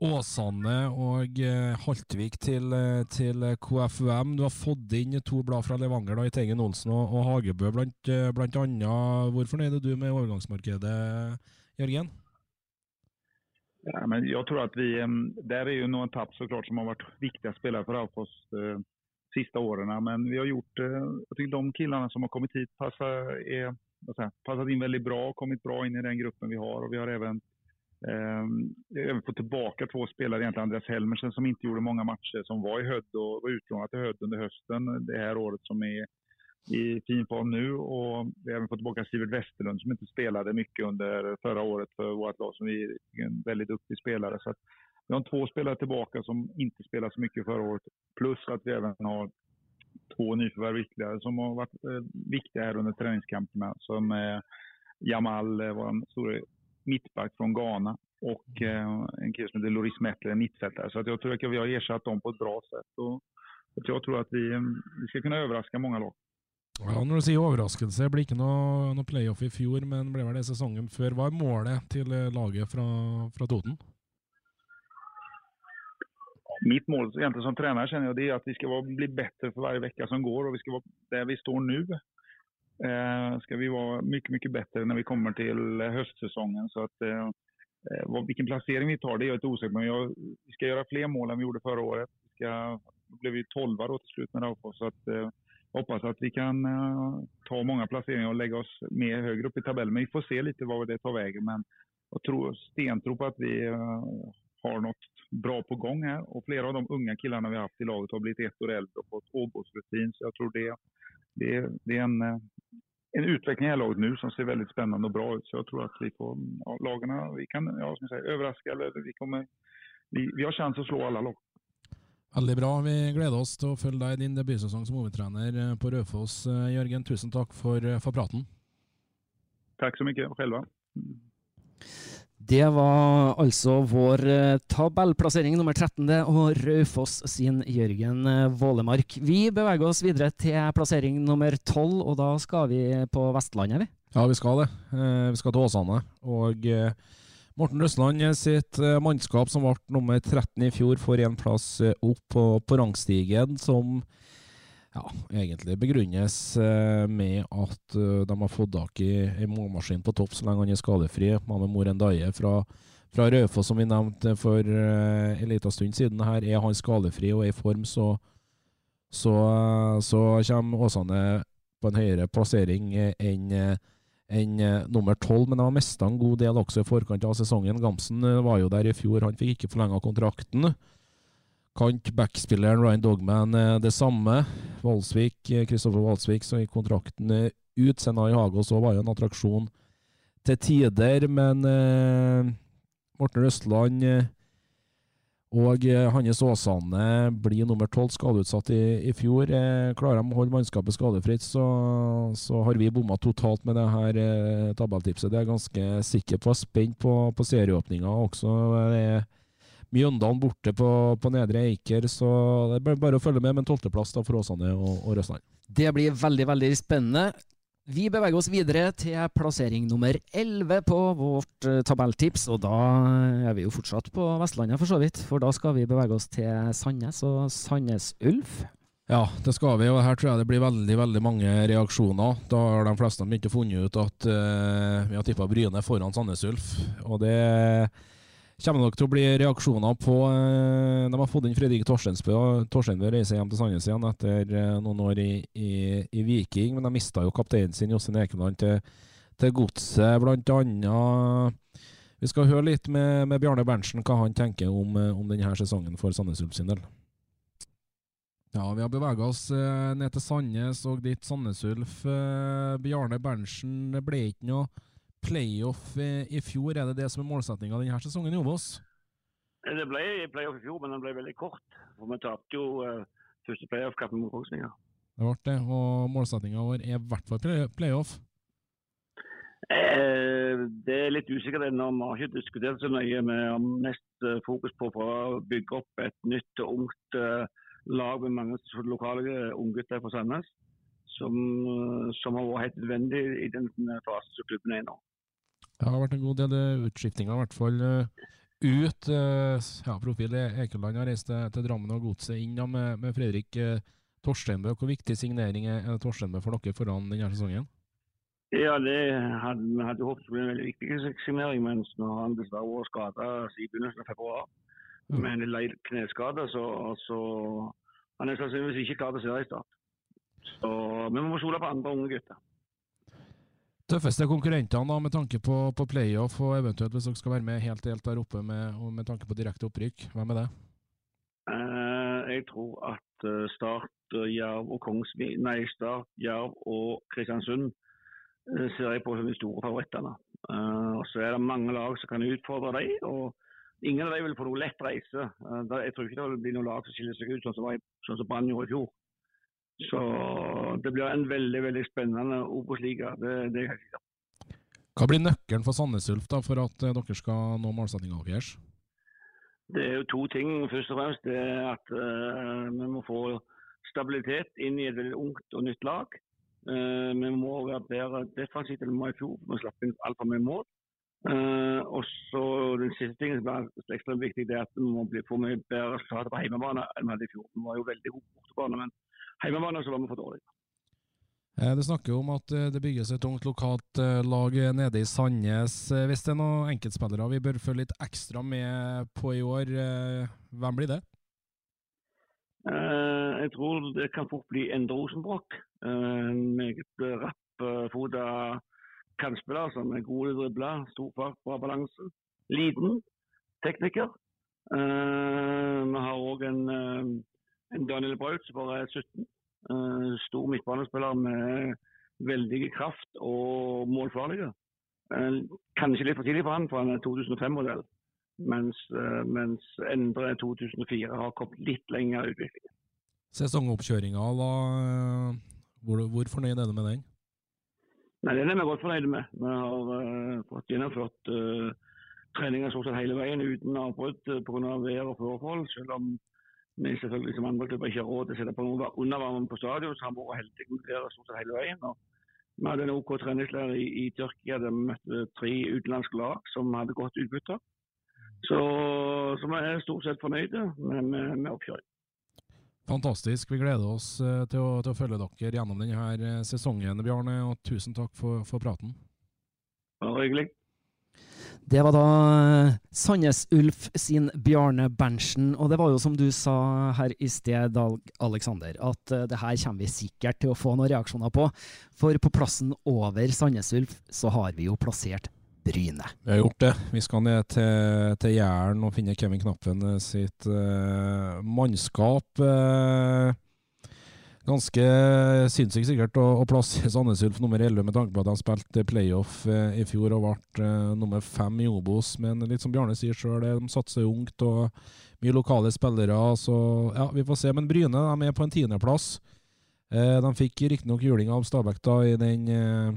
Åsane og Haltvik til, til, KFUM. Du har fått inn to blad fra Levanger, da, i Teigen Olsen og, og Hagebø blant, blant annet. Hvor fornøyd er du med overgangsmarkedet, Jørgen? Ja, men jeg tror at vi, Der er jo noen tapp såklart som har vært viktige spillere for Alfos de siste årene. Men vi har gjort, eh, jag de killene som har kommet hit passet, er, passet inn veldig bra, Kommet bra inn i den gruppen vi har. og vi har även, eh, fått tillbaka två spelare, egentligen Andreas Helmersen som inte gjorde många matcher, som var i Hödd och var utlånad till Hödd under hösten det här året som är i fin form nu och vi har även fått tillbaka Sivert Westerlund som inte spelade mycket under förra året för vårt lag som är en väldigt duktig spelare. Så vi har två spelare tillbaka som inte spelade så mycket förra året. Plus att vi även har två nyförvärv ytterligare som har varit eh, viktiga här under träningskamperna. Som eh, Jamal, eh, vår stora mittback från Ghana och eh, en kille som heter Loris Mettler, en mittfältare. Så att jag tror att vi har ersatt dem på ett bra sätt. Och jeg tror at vi, vi skal kunne overraske mange lag. Ja, Når du sier overraskelse, det ble ikke noe, noe playoff i fjor, men ble vel det sesongen før. Hva er målet til laget fra, fra Toten? Mitt mål egentlig som trener kjenner jeg det er at vi skal bli bättre for hver vecka som går og vi skal være der vi står nu. Eh, ska vi vara mycket, mycket bättre när vi kommer till höstsäsongen. Så att, eh, vad, vilken placering vi tar det är jag inte osäker på. Men vi ska göra fler mål än vi gjorde förra året. Vi ska, då blev vi tolva då till slut med Raufoss. Så att, eh, hoppas att vi kan uh, ta många placeringar och lägga oss mer högre upp i tabellen. Men vi får se lite vad det tar vägen. Men jag tror stentro på att vi uh, har något bra på gång här. Och flera av de unga killarna vi har haft i laget har blivit ett år äldre och fått Åbos-rutin. Så jag tror det, det, det är en, uh, en utveckling i det här laget nu som ser väldigt spännande och bra ut. Så jag tror att vi får, ja, lagarna, vi kan ja, ska säga, överraska eller vi kommer, vi, vi har chans att slå alla lag. Veldig bra. Vi gleder oss til å følge deg i din debutsesong som hovedtrener eh, på Raufoss. Eh, Jørgen, tusen takk for, eh, for praten. Takk så mye. Selv. Det var altså vår tabellplassering nummer 13. og Raufoss sin Jørgen Vålemark. Vi beveger oss videre til plassering nummer 12, og da skal vi på Vestlandet, vi? Ja, vi skal det. Vi skal til Åsane. Og Morten Røsland sitt eh, mannskap, som ble nummer 13 i fjor, får en plass eh, opp på, på rangstigen, som ja, egentlig begrunnes eh, med at de har fått tak i en målmaskin på topp så lenge han er skadefri. Mame Morendaye fra, fra Raufoss, som vi nevnte for en liten stund siden. Her er han skadefri og er i form, så, så, så kommer Åsane på en høyere plassering enn enn nummer tolv, men de har mista en god del også i forkant av sesongen. Gamsen var jo der i fjor, han fikk ikke forlenga kontrakten. Kant backspilleren Ryan Dogman uh, det samme. Valsvik, Kristoffer Valsvik så gikk kontrakten ut. Senai Hagos var jo en attraksjon til tider, men Morten Røstland og eh, Hannes Åsane blir nummer tolv, skadeutsatt i, i fjor. Eh, klarer de å holde mannskapet skadefritt, så, så har vi bomma totalt med det her eh, tabelltipset. Det er jeg ganske sikker på. Spent på, på serieåpninga også. Er Mjøndalen borte på, på Nedre Eiker, så det er bare å følge med med en tolvteplass for Åsane og, og Røsland. Det blir veldig, veldig spennende. Vi beveger oss videre til plassering nummer 11 på vårt uh, tabelltips, og da er vi jo fortsatt på Vestlandet, for så vidt. For da skal vi bevege oss til Sandnes og Sandnes Ulf. Ja, det skal vi, og her tror jeg det blir veldig veldig mange reaksjoner. Da har de fleste begynt å funnet ut at uh, vi har tippa Bryne foran Sandnes Ulf. Og det kommer nok til å bli reaksjoner på eh, De har fått inn Fredrik Torstensbø. Torstensbø reiser hjem til Sandnes igjen etter eh, noen år i, i, i Viking, men de mista jo kapteinen sin Jostein Ekeland til, til Godset, blant annet. Vi skal høre litt med, med Bjarne Berntsen hva han tenker om, eh, om denne sesongen for Sandnes Ulf sin del. Ja, vi har bevega oss ned til Sandnes og dit Sandnes Ulf. Bjarne Berntsen, ble ikke noe playoff i fjor. Er det det som er målsettinga denne sesongen i Obos? Det ble playoff i fjor, men den ble veldig kort. For Vi tapte jo uh, første playoff-kampen mot Kongsvinger. Det ble det, og målsettinga vår er i hvert fall playoff? Eh, det er litt usikkert ennå. Vi har ikke diskutert så nøye. Vi har mest eh, fokus på å bygge opp et nytt og ungt lag med mange lokale unggutter fra Sandnes. Som, som, har vært helt nødvendig i den fasen som klubben er i nå. Det har vært en god del eh, utskiftinger, i hvert fall eh, ut. Eh, ja, Profil Ekeland har reist til, til Drammen og Godset inn ja, med, med, Fredrik Torsteinbø. Hvor viktig signering er Torsteinbø for dere foran denne sesongen? Ja, det hadde, Vi hadde håpet skulle bli en veldig viktig signering, mens nå har han dessverre vært skada i begynnelsen av februar mm. med en lei kneskade. Så, så han er sannsynligvis ikke klar til å se i start. Så vi må stole på andre unge gutter. Tøffeste konkurrentene da, med tanke på, på playoff og eventuelt hvis dere skal være med helt, helt der oppe med, med tanke på direkte opprykk, hvem er det? Eh, jeg tror at uh, Start, uh, Jerv og Kongsvik, nei, Start, Jerv og Kristiansund ser jeg på som de store favorittene. så er det mange lag som kan utfordre dem. og Ingen av dem vil få noe lett reise. jeg tror ikke det vil bli noen lag som skiller seg ut, sånn som, sånn som Brann gjorde i fjor. Så det blir en veldig veldig spennende Obos-liga. Det, det er helt. Hva blir nøkkelen for Sandnes Ulf da, for at eh, dere skal nå målsettinga deres? Det er jo to ting. Først og fremst det er at uh, vi må få stabilitet inn i et veldig ungt og nytt lag. Uh, vi må være bedre defensivt enn vi var i fjor. Vi slapp inn altfor mye mål. Uh, og så Den siste tingen som er ekstremt viktig, det er at vi må bli, få mye bedre resultater på hjemmebane enn vi hadde i fjor. Vi var jo veldig gode på bortebane, men hjemmebane så var vi for dårlige. Eh, det snakker jo om at eh, det bygges et ungt lokalt eh, lag nede i Sandnes. Hvis det er noen enkeltspillere vi bør følge litt ekstra med på i år, hvem blir det? Jeg tror det kan fort bli Endre Rosenbrock. En meget rappfoda kantspiller som er god til å drible, stor fart, bra balanse. Liten tekniker. Vi har òg en Daniel Braut som bare er 17 Uh, stor midtbanespiller med veldig kraft og målfarlige. Uh, kanskje litt for tidlig for han, for han er 2005-modell. Mens, uh, mens Endre 2004 har kommet litt lenger i utviklingen. Sesongoppkjøringa, hvor, hvor, fornøyd er du med den? Nei, Den er vi godt fornøyd med. Vi har fått gjennomført treninger stort sett hele veien uten avbrudd pga. vær og forhold. Selv om vi selvfølgelig som andre klubber ikke har råd til å sette på noe undervarmen på stadion, så har vi vært heldige med det stort sett hele veien. Og vi hadde en OK treningsleir i, i Tyrkia der vi møtte tre utenlandske lag som hadde godt utbytte. Så, så vi er stort sett fornøyde med, med, med oppkjøring. Fantastisk. Vi gleder oss eh, til å, til å, følge dere gjennom denne eh, sesongen, Bjarne. Og tusen takk for, for praten. Bare hyggelig. Det var da eh, Sandnes Ulf sin Bjarne Berntsen. Og det var jo som du sa her i sted, Aleksander, at uh, det her kommer vi sikkert til å få noen reaksjoner på. For på plassen over Sandnes Ulf så har vi jo plassert Bryne. Vi har gjort det. Vi skal ned til, til Jæren og finne Kevin Knappen sitt uh, mannskap. Uh, Ganske sinnssykt sikkert å, å plassere Sandnes Ulf nummer 11 med tanke på at de spilte playoff eh, i fjor og ble eh, nummer fem i Obos. Men litt som Bjarne sier sjøl, de satser ungt og mye lokale spillere. Så ja, vi får se. Men Bryne er på en tiendeplass. Eh, de fikk riktignok juling av Stabæk da i den eh,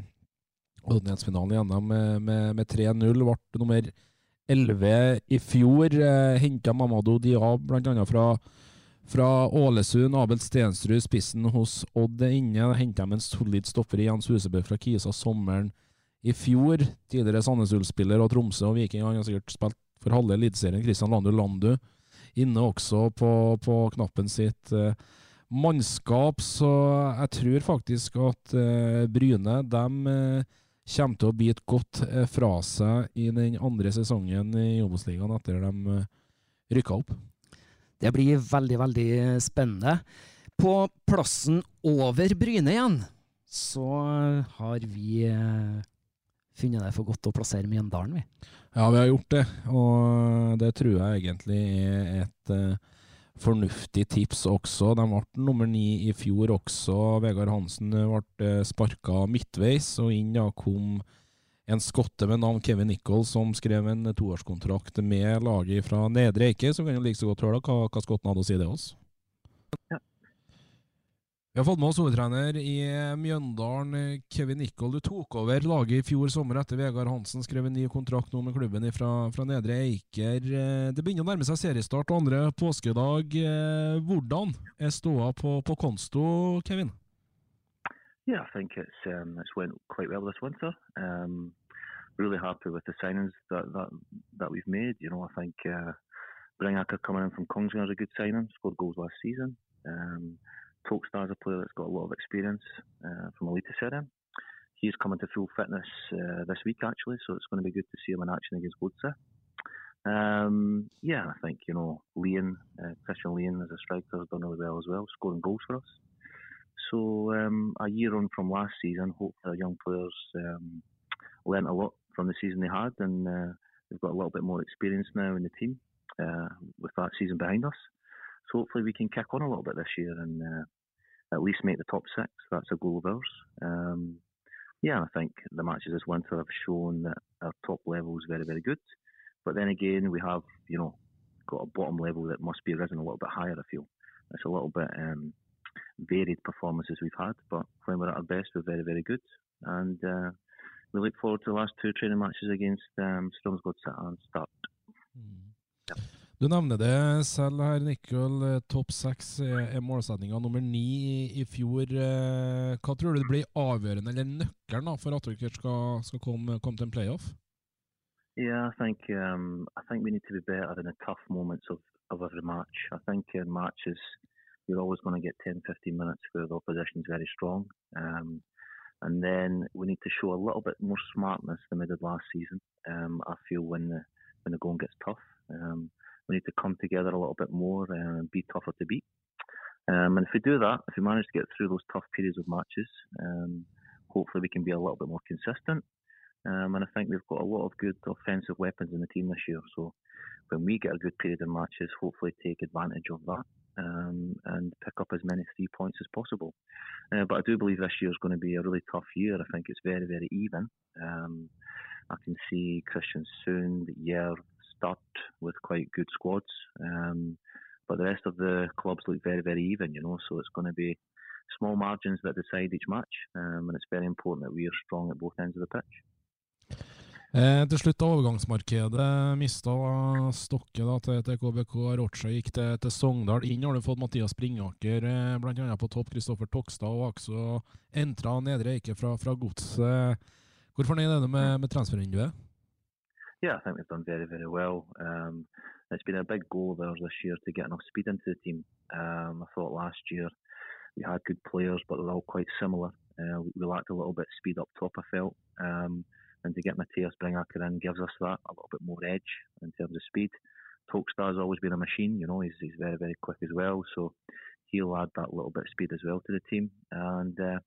åpenhetsfinalen igjen med, med, med 3-0. Ble nummer 11 i fjor. Eh, Henta Mamadou Diab bl.a. fra Fra Ålesund, Abel Stensrud, spissen hos Odd er inne. Henta dem en solid stopper i Jens Husebø fra Kisa sommeren i fjor. Tidligere Sandnes Ulf-spiller og Tromsø og Viking. Han har sikkert spilt for halve Eliteserien. Christian Landu Landu inne også på, på knappen sitt. Eh, mannskap, så jeg tror faktisk at eh, Bryne de eh, kommer til å bite godt eh, fra seg i den andre sesongen i Obos-ligaen etter de eh, rykka opp. Det blir veldig, veldig spennende. På plassen over Bryne igjen, så har vi eh, funnet det for godt å plassere Mjøndalen, vi. Ja, vi har gjort det, og det tror jeg egentlig er et eh, fornuftig tips også. De ble nummer ni i fjor også. Vegard Hansen ble sparka midtveis, og inn da kom en skotte med navn Kevin Nicholl som skrev en toårskontrakt med laget fra Nedre Eike. Så kan jo like så godt høre da, hva, hva skotten hadde å si det oss. Vi har fått med oss hovedtrener i Mjøndalen, Kevin Nicholl. Du tok over laget i fjor sommer etter Vegard Hansen skrev en ny kontrakt nå med klubben fra, fra Nedre Eiker. Eh, Det begynner å nærme seg seriestart og andre påskedag. Eh, Hvordan er ståa på, på Konsto, Kevin? Yeah, I think it's um, it's went quite well this winter. Um, really happy with the signings that that, that we've made. You know, I think uh, Bringacker coming in from Kongsvinger is a good signing. Scored goals last season. Um, Tokstad's a player that's got a lot of experience uh, from Elite Serie. He's coming to full fitness uh, this week actually, so it's going to be good to see him in action against Godse. Um, yeah, I think you know Leon, uh, Christian Leon as a striker has done really well as well, scoring goals for us. So um, a year on from last season, hopefully our young players um, learnt a lot from the season they had, and uh, they've got a little bit more experience now in the team uh, with that season behind us. So hopefully we can kick on a little bit this year and uh, at least make the top six. That's a goal of ours. Um, yeah, I think the matches this winter have shown that our top level is very, very good. But then again, we have, you know, got a bottom level that must be risen a little bit higher. I feel it's a little bit um, varied performances we've had, but when we're at our best, we're very, very good. And uh, we look forward to the last two training matches against um, Strømsgodt and Start. Du nevner det selv her, Nicol. Eh, Topp seks er er målsettinga nummer ni i, fjor. Eh, Hva tror du det blir avgjørende, eller nøkkelen, da, for at dere skal, skal komme, komme til en playoff? Yeah, I think um, I think we need to be better in the tough moments of, of every match. I think in matches you're always going to get 10, 15 minutes where the opposition is very strong, um, and then we need to show a little bit more smartness than we did last season. Um, I feel when the when the going gets tough, um, we need to come together a little bit more and be tougher to beat. Um, and if we do that, if we manage to get through those tough periods of matches, um, hopefully we can be a little bit more consistent. Um, and I think we've got a lot of good offensive weapons in the team this year. So when we get a good period of matches, hopefully take advantage of that um, and pick up as many three points as possible. Uh, but I do believe this year is going to be a really tough year. I think it's very, very even. Um, I can see Christian soon, the year start with quite good squads. Um, but the rest of the clubs look very, very even, you know, so it's going to be small margins that decide each match. Um, and it's very important that we are strong at both ends of the pitch. Eh, til slutt, da, overgangsmarkedet mista Stokke da, til, til KBK. Rocha gikk til, til Sogndal. Inn har du fått Mathias Springaker, eh, bl.a. på topp. Kristoffer Tokstad og også entra Nedre Eike fra, fra Godset. Hvor fornøyd er du med, med transfervinduet? Yeah, I think we've done very, very well. Um, it's been a big goal of ours this year to get enough speed into the team. Um, I thought last year we had good players, but they're all quite similar. Uh, we lacked a little bit speed up top, I felt. Um, and to get Matthias Bringaker in gives us that a little bit more edge in terms of speed. Tokstad's always been a machine, you know, he's, he's very, very quick as well. So he'll add that little bit of speed as well to the team. And uh,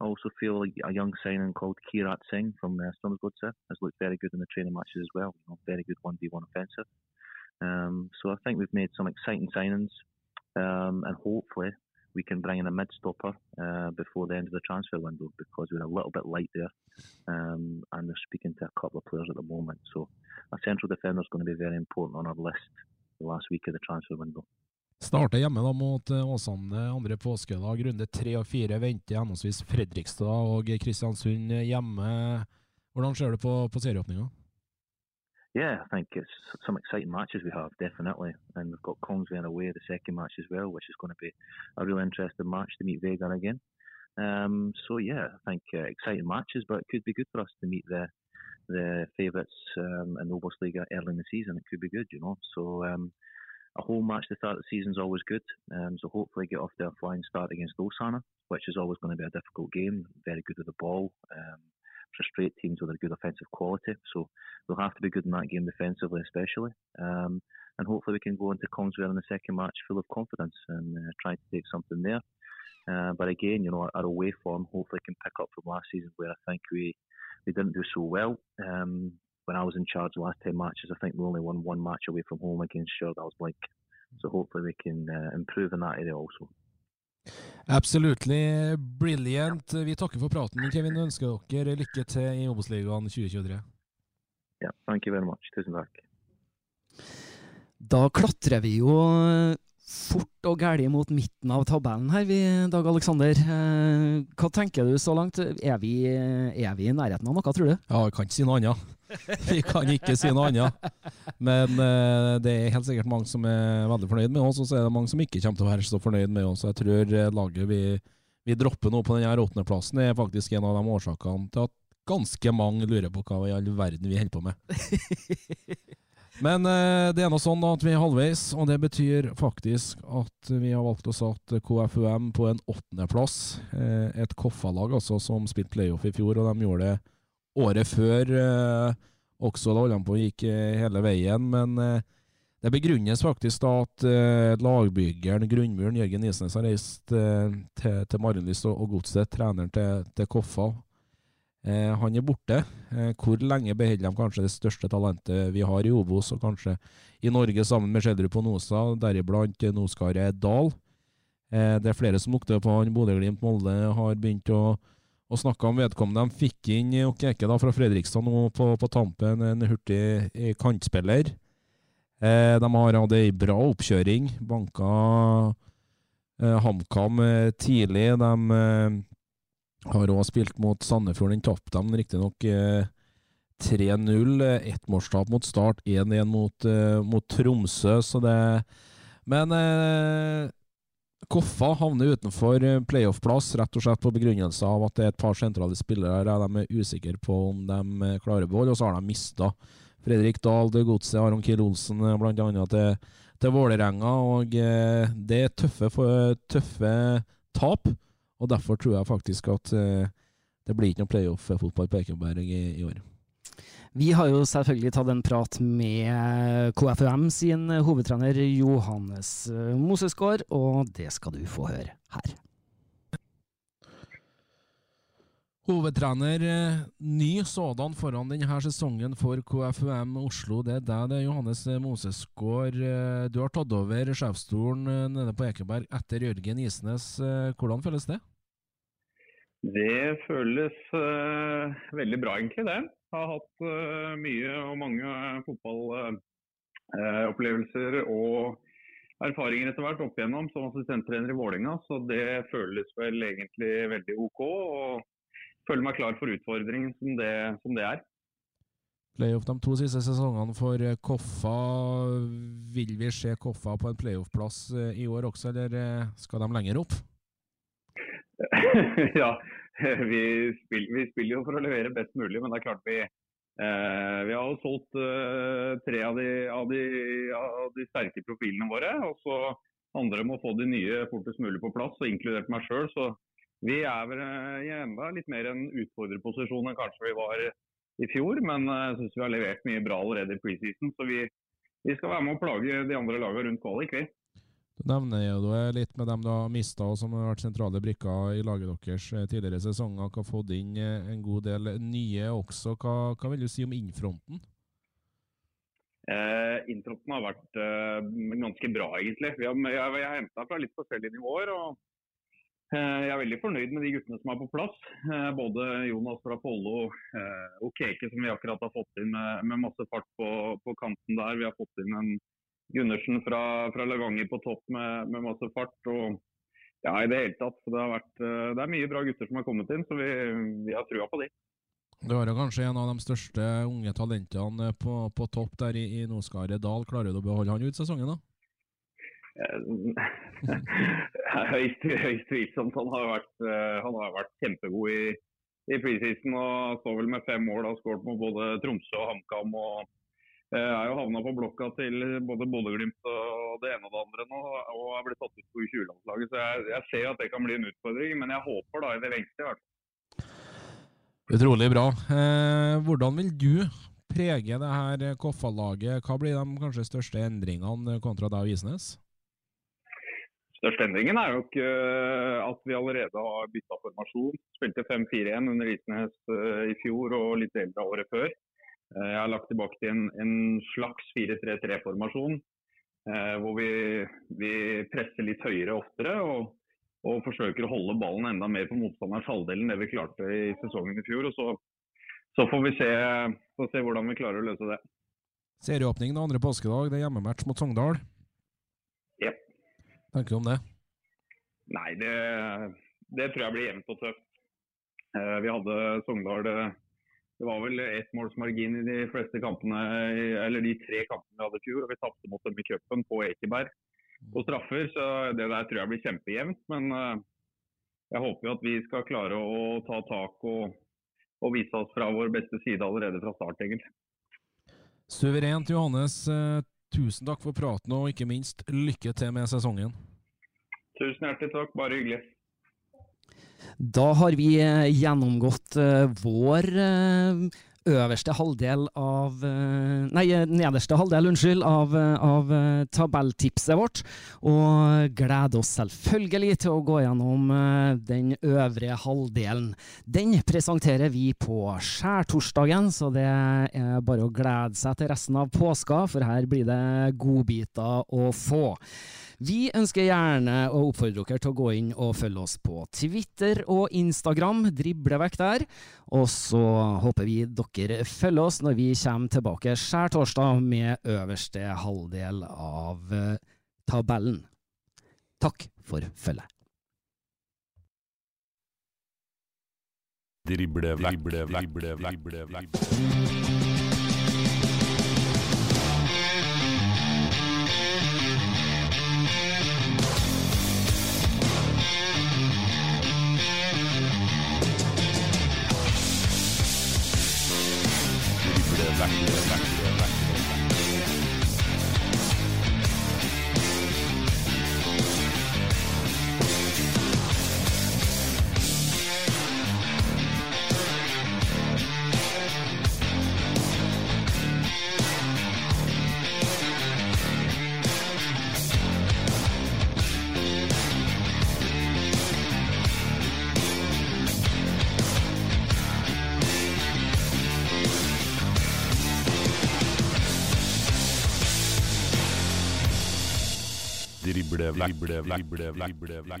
I also feel like a young signing called Kirat Singh from uh, Strømsgodset has looked very good in the training matches as well. You know, very good 1v1 offensive. Um, so I think we've made some exciting signings, um, and hopefully we can bring in a mid stopper uh, before the end of the transfer window because we're a little bit light there, um, and they're speaking to a couple of players at the moment. So a central defender is going to be very important on our list the last week of the transfer window. Starter hjemme da mot eh, Åsane andre påskedag. Runde tre og fire venter henholdsvis Fredrikstad og Kristiansund hjemme. Hvordan ser du på, på serieåpninga? Yeah, I think it's some exciting matches we have definitely, and we've got Kongsvinger away the second match as well, which is going to be a real interesting match to meet Vega again. Um, so yeah, I think uh, exciting matches, but it could be good for us to meet the the favourites um, in the Oberliga early in the season. It could be good, you know. So um, a home match to start the season is always good. Um, so hopefully get off to a flying start against Osana, which is always going to be a difficult game. Very good with the ball. Um, frustrate teams with a good offensive quality. So we'll have to be good in that game defensively, especially. Um, and hopefully we can go into Kongsvinger in the second match full of confidence and uh, try to take something there. Uh, but again, you know, our away form hopefully can pick up from last season where I think we we didn't do so well. Um, when I was in charge the last 10 matches, I think we only won one match away from home against Stjørdals Blink. So hopefully we can uh, improve in that area also. Absolutely brilliant. Vi takker for praten, Kevin. og ønsker dere lykke til i Obos-ligaen 2023. Yeah, thank you very much. Tusen takk. Da klatrer vi jo fort og gæli mot midten av tabellen her, vi, Dag Aleksander. Eh, hva tenker du så langt? Er vi, er vi, i nærheten av noe, tror du? Ja, jeg kan ikke si noe annet. Vi kan ikke si noe annet. Men uh, det er helt sikkert mange som er veldig fornøyd med oss, og så er det mange som ikke kommer til å være så fornøyd med oss. Jeg tror eh, laget vi, vi dropper nå på denne åttendeplassen, er faktisk en av de årsakene til at ganske mange lurer på hva i all verden vi holder på med. Men eh, det er nå sånn at vi er halvveis, og det betyr faktisk at vi har valgt å sette KFUM på en åttendeplass. Et Koffa-lag altså, som spilte playoff i fjor, og de gjorde det året før eh, også. Da holdt han på og gikk eh, hele veien. Men eh, det begrunnes faktisk da at eh, lagbyggeren, grunnmuren Jørgen Isnes, har reist til, til Marienlyst og, og Godset, treneren til, til Koffa. Eh, han er borte. Eh, hvor lenge beholder de kanskje det største talentet vi har i Obos, og kanskje i Norge sammen med Skjeldrup og Nosa, deriblant eh, Noskaret Dahl. Eh, det er flere som lukter på han. Bodø-Glimt Molde har begynt å, å, snakka om vedkommende. De fikk inn Okeke da fra Fredrikstad nå på, på tampen, en hurtig eh, kantspiller. Eh, de har hatt ei bra oppkjøring. Banka HamKam tidlig. De har òg spilt mot Sandefjord. Den tapte dem riktignok eh, 3-0. Ettmålstap mot Start, 1-1 mot, eh, mot, Tromsø, så det Men eh, Koffa havner utenfor eh, playoff-plass, rett og slett på begrunnelse av at det er et par sentrale spillere her de er usikre på om de eh, klarer behold, og så har de mista Fredrik Dahl til Godset, Aron Kiel Olsen bl.a. blant annet til, til Vålerenga, og det er tøffe, tøffe tap. Og Derfor tror jeg faktisk at det blir ikke noe playoff-fotball på Ekeberg i, i, år. Vi har jo selvfølgelig tatt en prat med KFUM sin hovedtrener Johannes eh, Mosesgaard, og det skal du få høre her. Hovedtrener, eh, ny sådan foran denne sesongen for KFUM Oslo. Det er deg, det er Johannes Mosesgaard. Du har tatt over sjefsstolen nede på Ekeberg etter Jørgen Isnes. Hvordan føles det? Det føles uh, veldig bra, egentlig. det. Har hatt uh, mye og mange fotballopplevelser uh, og erfaringer etter hvert opp igjennom som assistenttrener i Vålinga, så det føles vel egentlig veldig OK. Og føler meg klar for utfordringen som det, som det er. Playoff de to siste sesongene for Koffa. Vil vi se Koffa på en playoff-plass i år også, eller skal de lenger opp? ja, vi spiller, vi spiller, jo for å levere best mulig, men det er klart vi eh, Vi har jo solgt eh, tre av de, av, de, av de, sterke profilene våre. og så handler det om å få de nye fortest mulig på plass, og inkludert meg sjøl. Så vi er vel eh, i enda litt mer en utfordrerposisjon enn kanskje vi var i fjor. Men eh, jeg syns vi har levert mye bra allerede i preseason. Så vi, vi skal være med å plage de andre lagene rundt kvalik, vi. Du nevner jo det litt med dem du har mista, som har vært sentrale brikker i laget deres eh, tidligere sesonger. Har fått inn eh, en god del nye også. Hva, hva vil du si om innfronten? Eh, innfronten har vært eh, ganske bra, egentlig. Vi har, jeg har henta fra litt forskjellige nivåer. og eh, Jeg er veldig fornøyd med de guttene som er på plass. Både Jonas fra Follo og Keke, som vi akkurat har fått inn med, med masse fart på, på kanten der. Vi har fått inn en Gundersen fra, fra Levanger på topp med, med, masse fart. og ja, i Det hele tatt. Det, har vært, eh, det er mye bra gutter som har kommet inn, så vi, vi har trua på de. Du har jo kanskje en av de største unge talentene på, på topp der i, i Noskaret Dal. Klarer du å beholde han ut sesongen, da? høyst, høyst tvilsomt. Han har vært, eh, han har vært kjempegod i, i preseason og står vel med fem mål og har skåret mot både Tromsø og HamKam. og eh, er jo havna på blokka til både Bodø-Glimt og det ene og det andre nå, og er blitt tatt ut på U20-landslaget. Så jeg, jeg, ser at det kan bli en utfordring, men jeg håper da i det lengste i hvert fall. Utrolig bra. Eh, hvordan vil du prege det her Koffa-laget? Hva blir de kanskje største endringene kontra deg og Isnes? Største endringen er jo ikke eh, at vi allerede har bytta formasjon. Spilte 5-4-1 under Isnes eh, i fjor og litt eldre året før. Eh, jeg har lagt tilbake til en, en slags 4-3-3-formasjon. Hvor vi, vi, presser litt høyere oftere og, og, forsøker å holde ballen enda mer på motstanderens halvdel enn det vi klarte i sesongen i fjor. og Så, så får vi se, får se hvordan vi klarer å løse det. Serieåpningen andre påskedag. Det er hjemmematch mot Sogndal tenker du om det? Nei, det, det, tror jeg blir jevnt og tøft. Eh, vi hadde Sogndal eh, Det var vel ettmålsmargin i de fleste kampene, eller de tre kampene vi hadde i fjor. og Vi tapte mot dem i cupen på Ekeberg på straffer, så det der tror jeg blir kjempejevnt. Men eh, jeg håper jo at vi skal klare å ta tak og, og vise oss fra vår beste side allerede fra start, egentlig. Suverent, Johannes. Tusen takk for praten, og ikke minst lykke til med sesongen. Tusen hjertelig takk, bare hyggelig. Da har vi eh, gjennomgått uh, vår uh, øverste halvdel av Nei, nederste halvdel, unnskyld, av, av tabelltipset vårt. Og gleder oss selvfølgelig til å gå gjennom den øvre halvdelen. Den presenterer vi på skjærtorsdagen, så det er bare å glede seg til resten av påska, for her blir det godbiter å få. Vi ønsker gjerne å oppfordre dere til å gå inn og følge oss på Twitter og Instagram, drible vekk der. Og så håper vi dere følger oss når vi kommer tilbake skjær torsdag med øverste halvdel av uh, tabellen. Takk for følget. Drible vekk, drible vekk, Black. Black. Drible vekk.